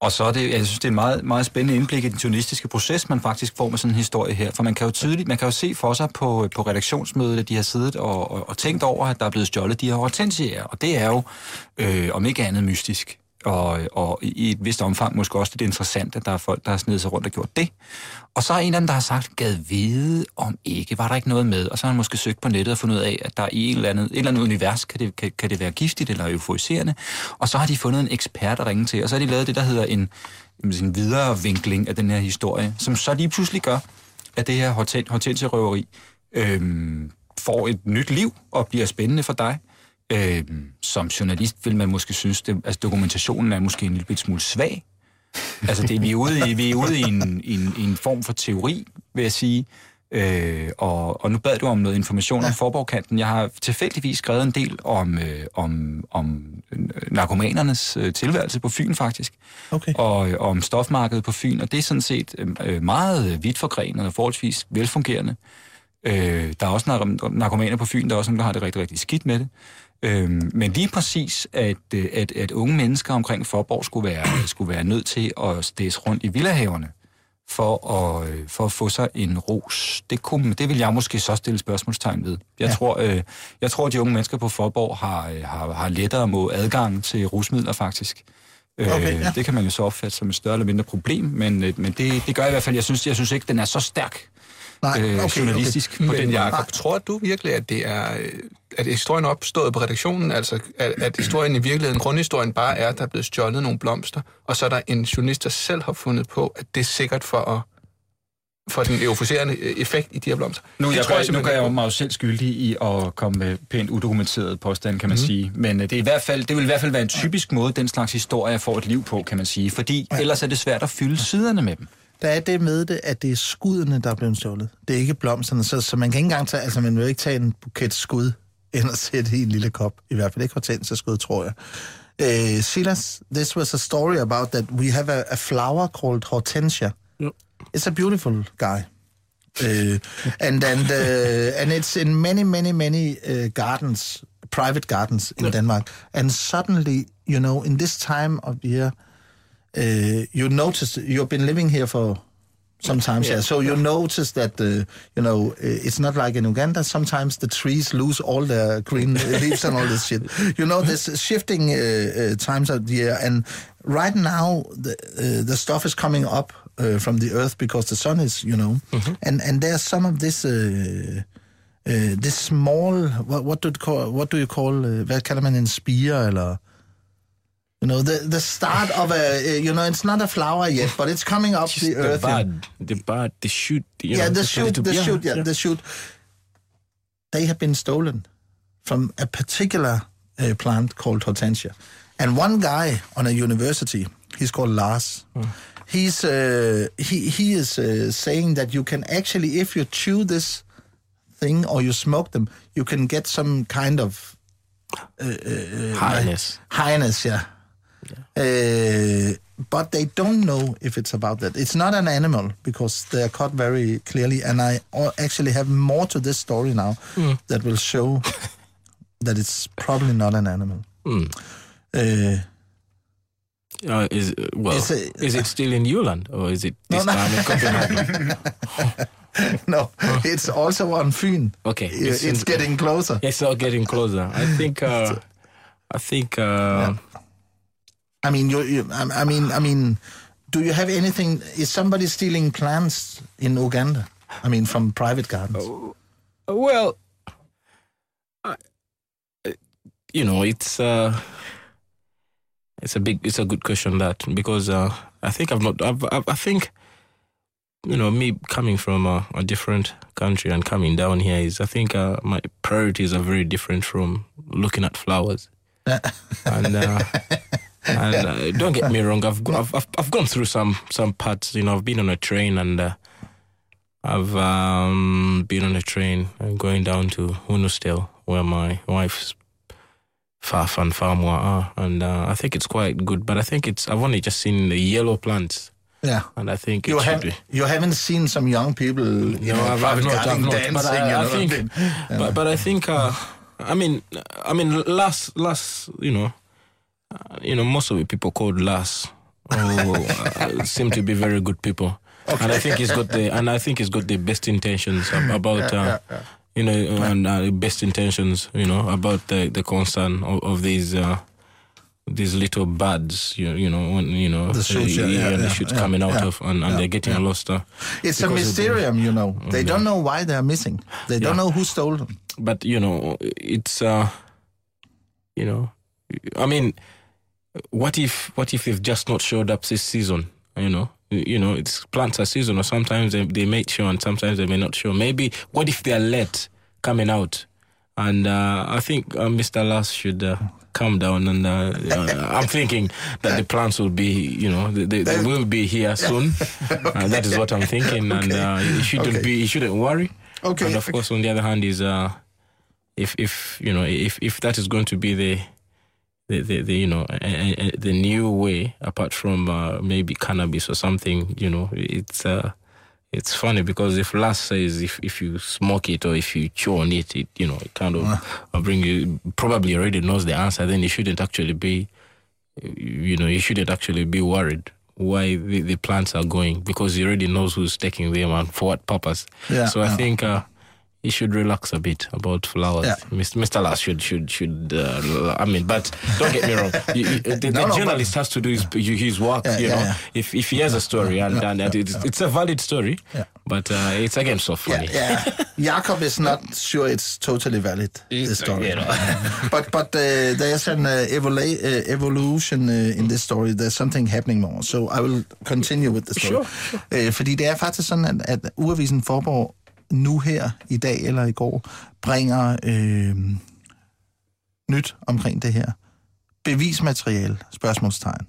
Og så er det, jeg synes, det er en meget, meget spændende indblik i den journalistiske proces, man faktisk får med sådan en historie her. For man kan jo tydeligt, man kan jo se for sig på, på redaktionsmødet, at de har siddet og, og, og tænkt over, at der er blevet stjålet de her hortensier. Og det er jo, øh, om ikke andet, mystisk. Og, og i et vist omfang måske også lidt interessant, at der er folk, der har snedet sig rundt og gjort det. Og så er en af dem, der har sagt, gad vide om ikke, var der ikke noget med? Og så har han måske søgt på nettet og fundet ud af, at der i et eller andet, et eller andet univers kan det, kan, kan det være giftigt eller euforiserende. Og så har de fundet en ekspert at ringe til, og så har de lavet det, der hedder en, en videre vinkling af den her historie, som så lige pludselig gør, at det her horten- hortensierøveri øhm, får et nyt liv og bliver spændende for dig. Øhm, som journalist vil man måske synes, det, altså dokumentationen er måske en lille smule svag. Altså det, vi er ude i, vi er ude i, en, i, en, i en form for teori, vil jeg sige. Øh, og, og nu bad du om noget information ja. om Forborgkanten. Jeg har tilfældigvis skrevet en del om, øh, om, om øh, narkomanernes øh, tilværelse på Fyn, faktisk. Okay. Og, øh, om stofmarkedet på Fyn, og det er sådan set øh, meget vidt forgrenet og forholdsvis velfungerende. Øh, der er også nar- narkomaner på Fyn, der er også nogen, der har det rigtig, rigtig skidt med det. Øh, men lige præcis, at, øh, at, at unge mennesker omkring Forborg skulle være, skulle være nødt til at stæse rundt i villahaverne for at, øh, for at få sig en ros. Det, kunne, det vil jeg måske så stille spørgsmålstegn ved. Jeg, Ja. tror, øh, jeg tror, at de unge mennesker på Forborg har, øh, har, har lettere mod adgang til rusmidler, faktisk. Øh, Okay, ja. Det kan man jo så opfatte som et større eller mindre problem, men, øh, men det, det gør i hvert fald, jeg synes, jeg synes ikke, den er så stærk Nej, øh, okay, journalistisk okay. på Men den. Jacob, tror du virkelig, at det er, at historien er opstået på redaktionen? Altså, at, at historien i virkeligheden, grundhistorien bare er, at der er blevet stjålet nogle blomster, og så er der en journalist, der selv har fundet på, at det er sikkert for at for den euforiserende øh, effekt i de her blomster. Nu, Det jeg tror gør, nu gør jeg ikke jo mig jo selv skyldig i at komme med pænt udokumenteret påstand, kan man mm. sige. Men øh, det, er i hvert fald, det vil i hvert fald være en typisk måde, den slags historier får et liv på, kan man sige. Fordi ellers er det svært at fylde siderne med dem. Der er det med det, at det er skuddene, der er blevet stjålet. Det er ikke blomsterne, så, så man kan ikke engang tage, altså man vil ikke tage en buket skud, end at sætte i en lille kop. I hvert fald ikke hortensiaskud, tror jeg. Uh, Silas, this was a story about that we have a, a flower called hortensia. Yep. It's a beautiful guy. Uh, and and uh, and it's in many many many uh, gardens, private gardens in Denmark. And suddenly, you know, in this time of year, uh, you notice you've been living here for sometimes, yeah. So you notice that uh, you know uh, it's not like in Uganda. Sometimes the trees lose all their green leaves and all this shit. You know, there's shifting uh, uh, times of the year, and right now the uh, the stuff is coming up uh, from the earth because the sun is, you know, and and there's some of this. This small, what, what do you call, what do you call, hvad kalder man en spire, eller, you know, the, the start of a, uh, you know, it's not a flower yet, but it's coming up Just the the earth. bud, the bud, the shoot. You yeah, know, the shoot, the shoot, yeah, the shoot. They have been stolen from a particular uh, plant called hortensia. And one guy on a university, he's called Lars. He's uh, he he is uh, saying that you can actually, if you chew this thing or you smoke them, you can get some kind of Highness. highness, yeah. Uh, but they don't know if it's about that. It's not an animal because they are caught very clearly, and I actually have more to this story now that will show that it's probably not an animal. Uh, Uh, is well, It's a- is it still in Newland or is it this no. time in Copenhagen? no, it's also on Fyn. Okay, Uh, it's It's, in- getting closer. It's all getting closer. I think. Uh, I think. Uh, I mean, you, you I, I mean, I mean, do you have anything? Is somebody stealing plants in Uganda? I mean, from private gardens. Well, I, uh, you know, it's uh, it's a big, it's a good question that because uh, I think I've not, I've, I've, I think, you know, me coming from a, a different country and coming down here is, I think, uh, my priorities are very different from looking at flowers. and uh, and uh, don't get me wrong, I've, I've I've I've gone through some some parts. You know, I've been on a train and. Uh, I've um, been on a train and going down to Hunustel, where my wife's Faf and Farmwa are, and uh, I think it's quite good. But I think it's I've only just seen the yellow plants, Yeah. and I think You have be. you haven't seen some young people, you know, I've, I've not, I've not. dancing. But I, you I think, yeah. but, but I think, uh, I mean, I mean, last, last, you know, uh, you know, most of the people called last oh, uh, seem to be very good people, and I think he's got the, and I think he's got the best intentions ab- about, uh, you know, and uh, best intentions, you know, about the the concern of, of these. Uh, these little buds, you, you know, when, you know, The shoots, yeah, yeah, yeah, shoots yeah, coming out yeah, of, and, and yeah, they're getting yeah. lost. Uh, It's a the- mysterium, you know. They Yeah. don't know why they're missing. They don't know who stole them. but you know it's uh you know i mean what if what if they've just not showed up this season? You know you you know it's plants are seasonal sometimes they, they may show and sometimes they may not show. Maybe what if they're late coming out? And uh, i think uh, mr Lass should uh, calm down and uh, uh, i'm thinking that the plants will be you know they, they, they will be here soon. Uh, that is what i'm thinking and uh, he shouldn't Okay. be you shouldn't worry. Okay. and of course, on the other hand, is uh, if if you know if if that is going to be the the, the, the you know a, a, the new way apart from uh, maybe cannabis or something, you know, it's uh, it's funny because if Last says if if you smoke it or if you chew on it, it you know it kind of will bring you probably already knows the answer. Then you shouldn't actually be you know, you shouldn't actually be worried why the, the plants are going because he already knows who's taking them and for what purpose. Yeah, so I yeah. think uh, he should relax a bit about flowers. Yeah. Mr. Mr. Lass should should should. Uh, I mean, but don't get me wrong. You, you, the, the No, no, journalist has to do his his work. Yeah, you yeah, know, if if he has a story and, and it's, it's a valid story, but uh, it's again so funny. yeah. Jakob is not sure it's totally valid, this story. you know. but but uh, there's an uh, evolu- uh, evolution uh, in this story. There's something happening more. So I will continue with the story. Sure, Øh, fordi det er faktisk sådan, at, at Urevisen Forborg nu her, i dag eller i går, bringer øh, nyt omkring det her. Bevismateriale, spørgsmålstegn.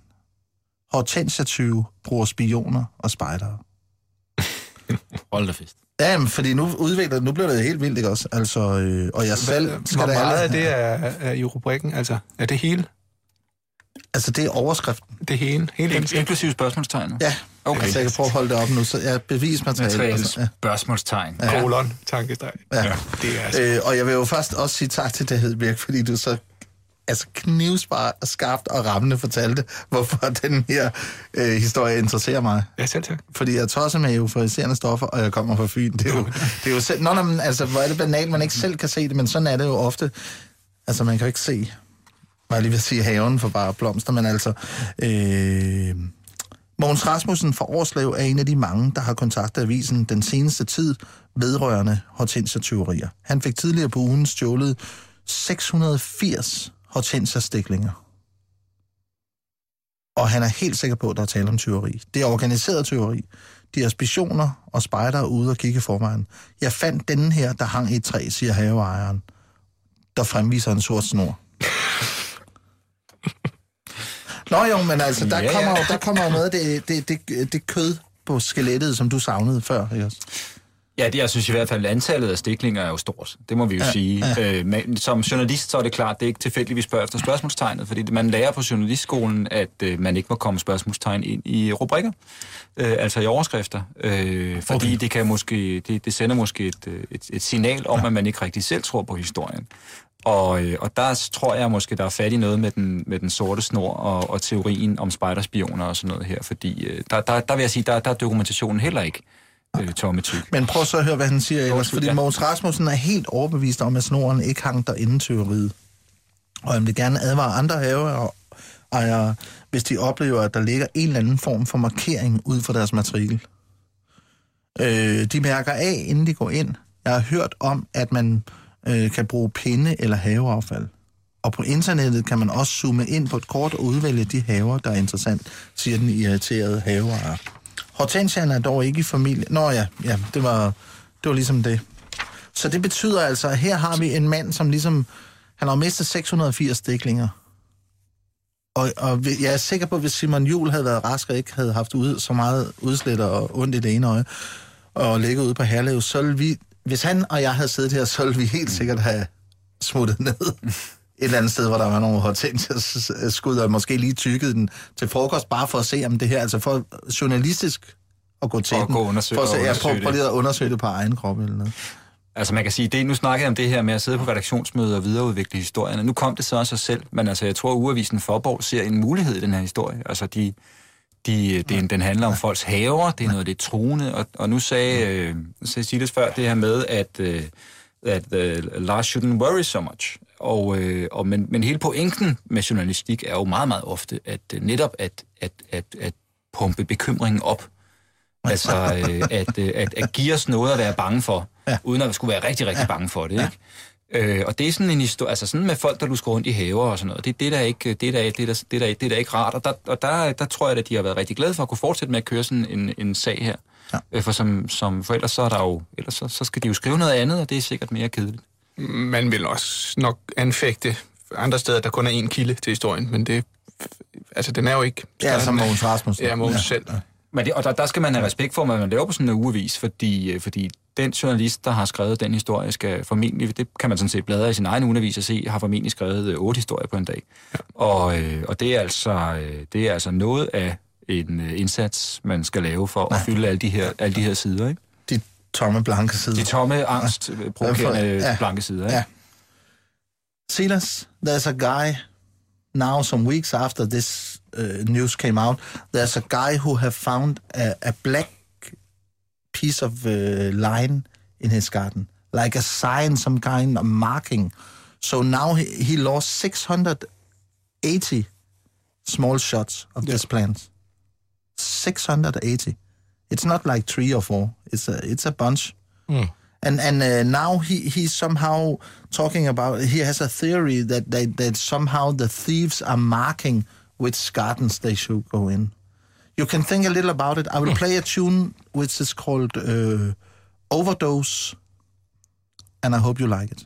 Hortensia 20 bruger spioner og spejdere. Hold da fest. Ja, men fordi nu udvikler nu bliver det helt vildt, ikke også? Altså, øh, og jeg selv Hvor skal da meget af det er, er i rubrikken? Altså, er det hele? Altså, det er overskriften. Det hele? Hele den Inklusive spørgsmålstegnet? Ja, Okay. så jeg kan prøve at holde det op nu. Så ja, bevismateriale. Materiale Altså, ja. spørgsmålstegn. kolon, tankestreg. Ja. Det er altså... Øh, og jeg vil jo først også sige tak til David Birk, fordi du så altså knivsbar, skarpt og rammende fortalte, hvorfor den her øh, historie interesserer mig. Ja, selv tak. Fordi jeg tosser med euforiserende stoffer, og jeg kommer fra Fyn. Det er jo, det er jo selv... Nå, nå, men, altså, hvor er det banalt, man ikke selv kan se det, men sådan er det jo ofte. Altså, man kan jo ikke se, var jeg lige ved at sige haven for bare blomster, men altså... Øh, Mogens Rasmussen fra Årslev er en af de mange, der har kontaktet avisen den seneste tid vedrørende hortensia-tyverier. Han fik tidligere på ugen stjålet 680 hortensia-stiklinger. Og han er helt sikker på, at der er tale om tyveri. Det er organiseret tyveri. De har spioner og spejdere ude og kigge forvejen. Jeg fandt denne her, der hang i et træ, siger haveejeren, der fremviser en sort snor. Nå jo, men altså, der, ja. kommer, jo, der kommer jo noget af det, det, det, det kød på skelettet, som du savnede før, ikke også? Ja, det, jeg synes i hvert fald, antallet af stiklinger er jo stort. Det må vi jo ja, sige. Ja. Øh, men som journalist, så er det klart, det er ikke tilfældigt, vi spørger efter spørgsmålstegnet, fordi man lærer på journalistskolen, at øh, man ikke må komme spørgsmålstegn ind i rubrikker, øh, altså i overskrifter. Øh, fordi okay. det, kan måske, det, det sender måske et, øh, et, et signal om, ja. at man ikke rigtig selv tror på historien. Og, øh, og der tror jeg måske, der er fat i noget med den, med den sorte snor og, og teorien om spejderspioner og sådan noget her, fordi øh, der, der, der vil jeg sige, der, der er dokumentationen heller ikke øh, tomme tyk. Men prøv så at høre, hvad han siger ellers, fordi ja. Mogens Rasmussen er helt overbevist om, at snoren ikke hang derinde teoriet. Og han vil gerne advare andre haveejere, hvis de oplever, at der ligger en eller anden form for markering ud for deres matrikel. Øh, de mærker af, inden de går ind. Jeg har hørt om, at man øh, kan bruge pinde eller haveaffald. Og på internettet kan man også zoome ind på et kort og udvælge de haver, der er interessant, siger den irriterede haveejer. Hortensian er dog ikke i familie. Nå ja, ja det, var, det var ligesom det. Så det betyder altså, at her har vi en mand, som ligesom... Han har mistet 680 stiklinger. Og, og jeg er sikker på, at hvis Simon Jul havde været rask og ikke havde haft ud, så meget udslæt og ondt i det ene øje, og ligget ude på Herlev, så ville vi... Hvis han og jeg havde siddet her, så ville vi helt sikkert have smuttet ned et eller andet sted, hvor der var nogle hortensias skud, og måske lige tykket den til frokost, bare for at se, om det her, altså for journalistisk at gå til Og den. gå undersøge- for at se, og ja, undersøge prøv, prøv det. lige at undersøge det på egen krop eller noget. Altså man kan sige, det, nu snakker jeg om det her med at sidde på redaktionsmøder og videreudvikle historierne. Nu kom det så af sig selv, men altså jeg tror, at Uavisen Forborg ser en mulighed i den her historie. Altså de, de, det, den handler om folks haver, det er noget, det er truende, og, og nu sagde øh, Cecilis før det her med, at, øh, at øh, Lars shouldn't worry so much. Og, øh, og, men, men hele pointen med journalistik er jo meget, meget ofte, at øh, netop at, at, at, at pumpe bekymringen op. Altså øh, at, øh, at, at give os noget at være bange for, ja. uden at skulle være rigtig, rigtig bange for det. Ikke? Øh, og det er sådan en historie, altså sådan med folk, der lusker rundt i haver og sådan noget, det, det, er da ikke, det, er da, det, er da, det, er da, det er da ikke rart, og der, og der, der tror jeg, at de har været rigtig glade for at kunne fortsætte med at køre sådan en, en sag her. Ja. Øh, for som, som for ellers så er der jo, ellers så, så skal de jo skrive noget andet, og det er sikkert mere kedeligt. Man vil også nok anfægte andre steder, der kun er én kilde til historien, men det... Altså, den er jo ikke... Ja, som Mogens Rasmussen. Ja, Mogens Ja. selv. Men det, og der, der skal man have respekt for, hvad man laver på sådan en ugevis, fordi, øh, fordi den journalist, der har skrevet den historie, skal formentlig, det kan man sådan set bladre i sin egen ugevis og se, har formentlig skrevet øh, otte historier på en dag. Ja. Og, øh, og det, er altså, det er altså noget af en indsats, man skal lave for at fylde alle de her, alle de her sider, ikke? De tomme blanke sider. De tomme, angst, provokerende Ja. ja. blanke sider, ikke? Ja. Silas, there's a guy now, some weeks after this news came out, there's a guy who have found a, a black piece of uh, line in his garden, like a sign, some kind of marking. So now he, he lost 680 small shots of this plant. 680. It's not like three or four. It's a it's a bunch. And and uh, now he he's somehow talking about. He has a theory that that, that somehow the thieves are marking which gardens they should go in. You can think a little about it. I will play a tune which is called uh, Overdose, and I hope you like it.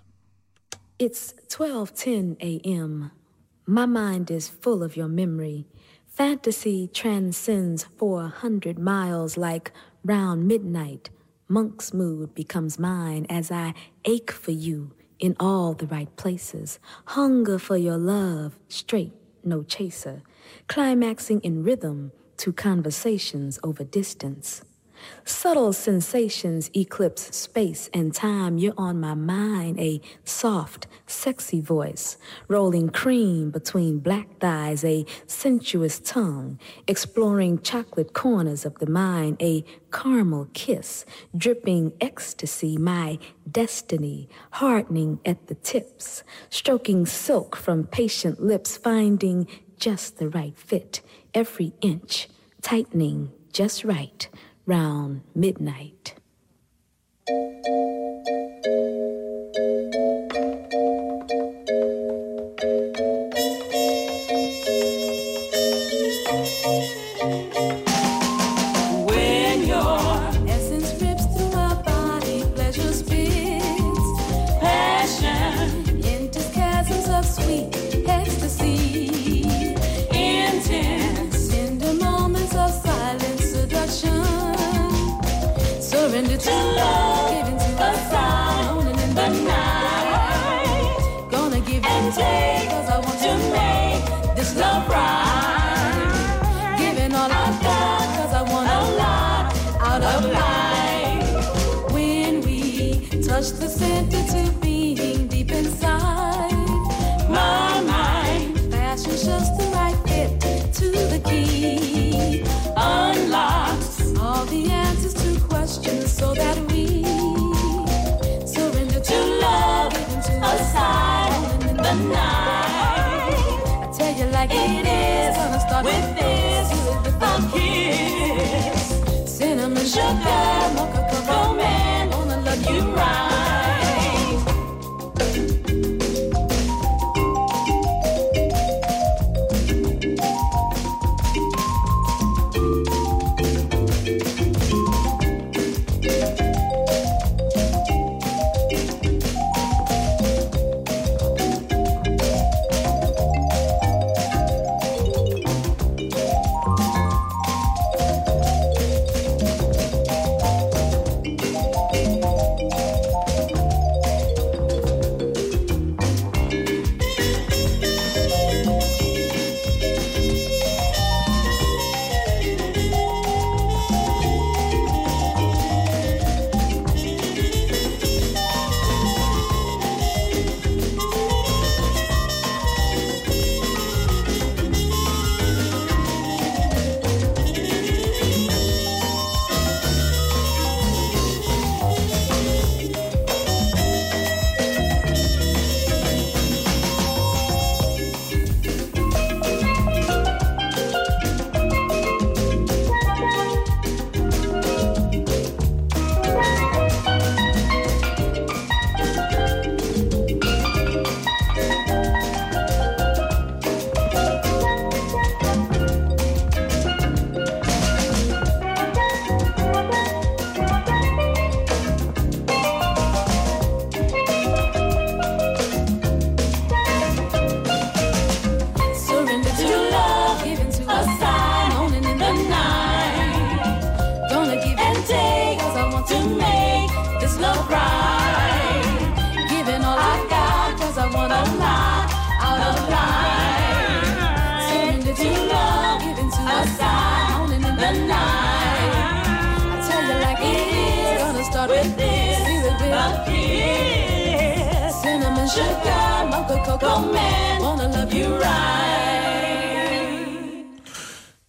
It's 12:10 a.m. My mind is full of your memory. Fantasy transcends 400 miles like round midnight. Monk's mood becomes mine as I ache for you in all the right places. Hunger for your love, straight, no chaser. Climaxing in rhythm to conversations over distance. Subtle sensations eclipse space and time. You're on my mind, a soft, sexy voice, rolling cream between black thighs, a sensuous tongue, exploring chocolate corners of the mind, a caramel kiss, dripping ecstasy, my destiny, hardening at the tips, stroking silk from patient lips, finding just the right fit, every inch, tightening just right round midnight.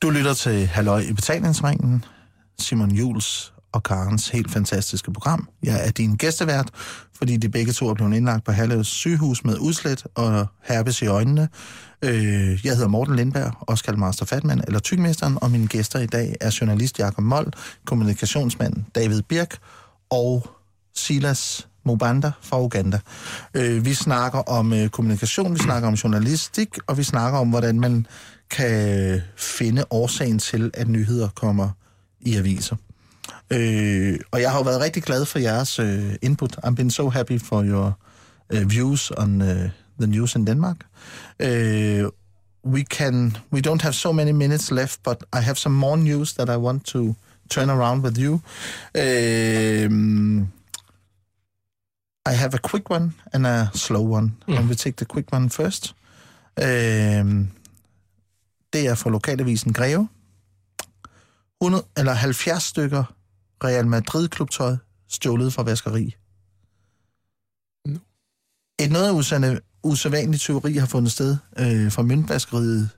Du lytter til Halløj i betalingsringen, Simon Jules og Karens helt fantastiske program. Jeg er din gæstevært, fordi de begge to er blevet indlagt på Halleves sygehus med udslæt og herpes i øjnene. Øh, jeg hedder Morten Lindberg, også kaldt Master Fatman, eller Tygmesteren, og mine gæster i dag er journalist Jakob Mold, kommunikationsmand David Birk og Silas Mobanda fra Uganda. Øh, vi snakker om øh, kommunikation, vi snakker om journalistik, og vi snakker om, hvordan man kan finde årsagen til, at nyheder kommer i aviser. Øh, og jeg har jo været rigtig glad for jeres øh, input. I'm been so happy for your uh, views on uh, the news in Denmark. Uh, we can we don't have so many minutes left, but I have some more news that I want to turn around with you. Uh, i have a quick one and a slow one. Mm. And we take the quick one first. Um, det er fra lokalavisen Greve. 100, eller 70 stykker Real Madrid-klubtøj stjålet fra vaskeri. Et noget usande, usædvanligt tyveri har fundet sted øh, fra møntvaskeriet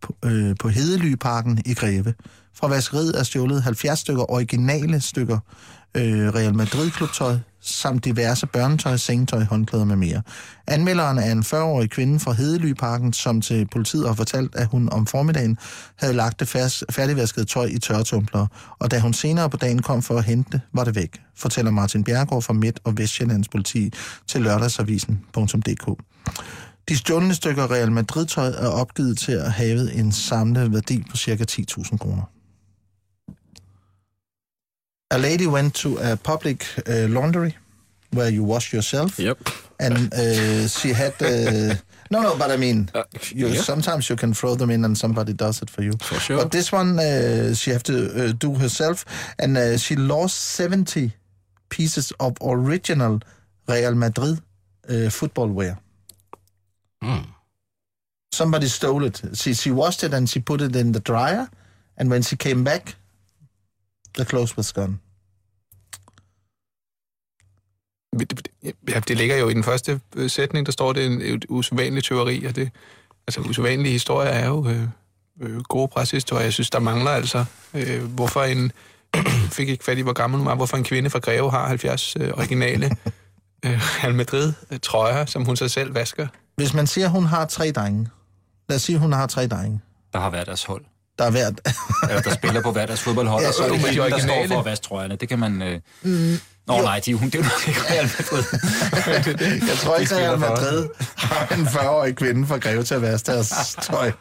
på, øh, på Hedelyparken i Greve. Fra vaskeriet er stjålet 70 stykker originale stykker øh, Real Madrid-klubtøj, samt diverse børnetøj, sengetøj, håndklæder med mere. Anmelderen er en 40-årig kvinde fra Hedelyparken, som til politiet har fortalt, at hun om formiddagen havde lagt det færdigvaskede tøj i tørretumbler, og da hun senere på dagen kom for at hente det, var det væk, fortæller Martin Bjergård fra Midt- og Vestjyllands politi til lørdagsavisen.dk. De stjålne stykker Real Madrid-tøj er opgivet til at have en samlet værdi på ca. 10.000 kroner. A lady went to a public uh, laundry where you wash yourself. Yep. And uh, she had... Uh, no, no, but I mean, you, yeah. sometimes you can throw them in and somebody does it for you. For sure. But this one, uh, she have to uh, do herself. And uh, she lost 70 pieces of original Real Madrid uh, football wear. Hmm. Somebody stole it. She, she washed it and she put it in the dryer, and when she came back, the clothes was gone. Ja, det ligger jo i den første øh, sætning, der står det en, et usædvanligt tyveri, og det, altså usædvanlige historier er jo øh, øh, gode pressehistorier. Jeg synes, der mangler altså, øh, hvorfor en, fik ikke fat i, hvor gammel hun var, hvorfor en kvinde fra Greve har 70 øh, originale øh, Real Madrid-trøjer, som hun så selv vasker. Hvis man siger, hun har tre drenge, lad os sige, at hun har tre drenge, Der har været deres hold. Der er hvert... Eller der spiller på hver deres fodboldhold, Ja, og så er det men de hende, der står for at vaske trøjerne. Det kan man... Øh... Mm, Nå jo. nej, de, hun, det er jo nok ikke Real Madrid. Jeg tror ikke, Real Madrid har en 40-årig kvinde fra Greve til at vaske deres tøj.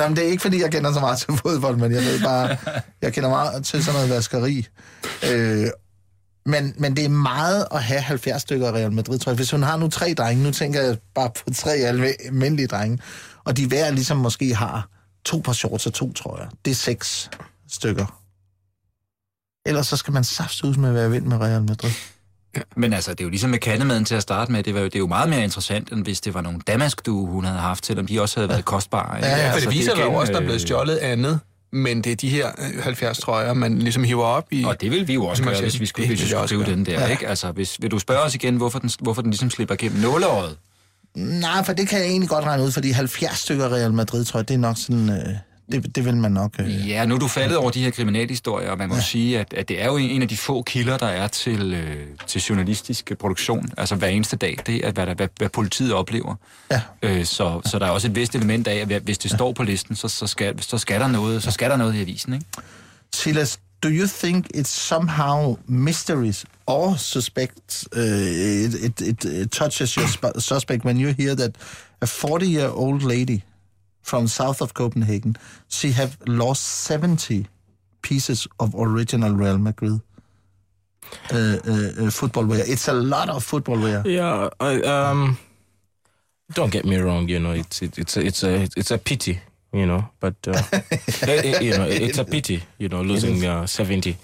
Jamen, det er ikke, fordi jeg kender så meget til fodbold, men jeg ved bare, jeg kender meget til sådan noget vaskeri. Øh, men, men det er meget at have 70 stykker af Real Madrid, tror jeg. Hvis hun har nu tre drenge, nu tænker jeg bare på tre almindelige drenge, og de hver ligesom måske har to par shorts og to trøjer. Det er seks stykker. Ellers så skal man saft ud med at være vild med Real Madrid. Men altså, det er jo ligesom med kandemaden til at starte med. Det, var jo, det er jo meget mere interessant, end hvis det var nogle damaskdue, hun havde haft, selvom de også havde været kostbare. Ja, ja, for Altså, det viser er jo igen, også, der er blevet øh, stjålet andet, men det er de her øh, 70 trøjer, man ligesom hiver op i. Og det vil vi jo også gøre, hvis vi skulle, hvis vi skulle skrive den der, ikke? Altså, hvis, vil du spørge os igen, hvorfor den, hvorfor den ligesom slipper igennem nåleåret? Nej, for det kan jeg egentlig godt regne ud, fordi 70 stykker Real Madrid, tror jeg, det er nok sådan... Øh, det, det vil man nok... Øh. Ja, nu er du faldet over de her kriminalhistorier, og man må ja. sige, at, at det er jo en af de få kilder, der er til, øh, til journalistisk produktion, altså hver eneste dag, det er, hvad, der, hvad, hvad politiet oplever. Ja. Øh, så, så der er også et vist element af, at hvis det står på listen, så, så, skal, så, skal der noget, så skal der noget i avisen, ikke? Silas, do you think it's somehow mysteries or suspects, uh, it, it, it, touches your sp- suspect when you hear that a 40-year-old lady from south of Copenhagen, she have lost 70 pieces of original Real Madrid uh, uh, uh, football wear. It's a lot of football wear. Yeah, I, um, don't get me wrong. You know, it's it, it's a, it's a it's a pity. You know, but uh, it- it- you know, it's a pity. You know, losing uh, seventy.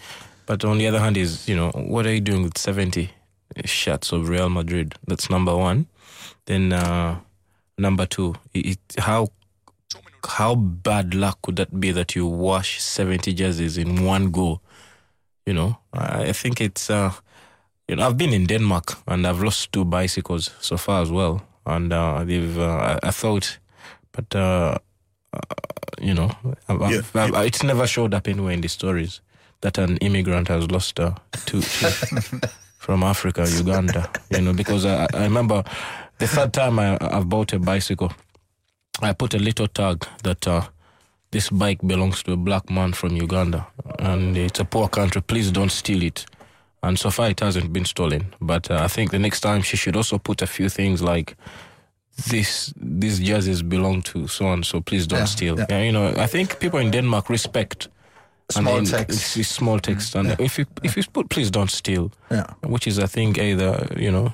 But on the other hand, is you know, what are you doing with seventy shots of Real Madrid? That's number one. Then uh, number two, it, it- how how bad luck could that be that you wash seventy jerseys in one go? You know, I, I think it's. Uh, you know, I've been in Denmark and I've lost two bicycles so far as well, and uh, they've. Uh, I, I thought, but uh, uh, you know, Yeah, it's never showed up anywhere in the stories that an immigrant has lost uh, two, two from Africa, Uganda. You know, because I, I remember the third time I, bought a bicycle, I put a little tag that. Uh, this bike belongs to a black man from Uganda, and it's a poor country. Please don't steal it. And so far, it hasn't been stolen. But uh, I think the next time she should also put a few things like this: these jerseys belong to so and so. Please don't Yeah, steal. yeah. Yeah, you know, I think people in Denmark respect Small and text. It's, it's small text, and if you if you put please don't steal, Yeah. which is I think either you know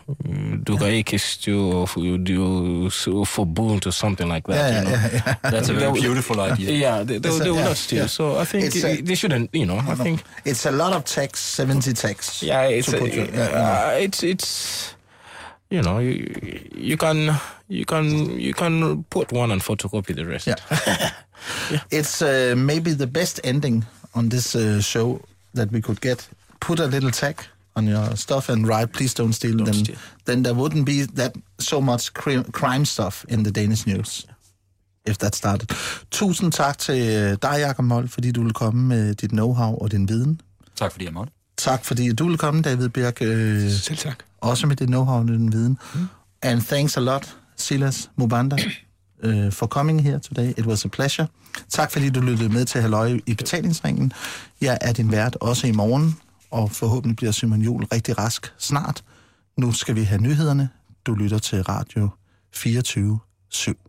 du kan ikke stjæle or du so for boot or something like that. Yeah, you know? yeah, yeah. That's a very beautiful idea. Yeah, they, they, It's a- they will yeah, not steal. yeah. So I think It's a- they shouldn't. You know, I think It's a lot of text, 70 texts. yeah, it's to a, put your- yeah, yeah. uh, it's it's you know you you can you can you can put one and photocopy the rest. Yeah. It's uh, maybe the best ending on this uh, show that we could get. Put a little tag on your stuff and write, please don't steal. Don't then, steal. then there wouldn't be that so much cri- crime stuff in the Danish news. If that started. Tusind tak til øh, dig, Jacob Mold, fordi du vil komme med dit know-how og din viden. Tak fordi jeg måtte. Tak fordi du vil komme, David Birk, øh, Selv tak. også med dit know-how og din viden. And thanks a lot, Silas Mubanda, uh, for coming here today. It was a pleasure. Tak fordi du lyttede med til Halløj i betalingsringen. Jeg er din vært også i morgen, og forhåbentlig bliver Simon Jul rigtig rask snart. Nu skal vi have nyhederne. Du lytter til Radio 24 7.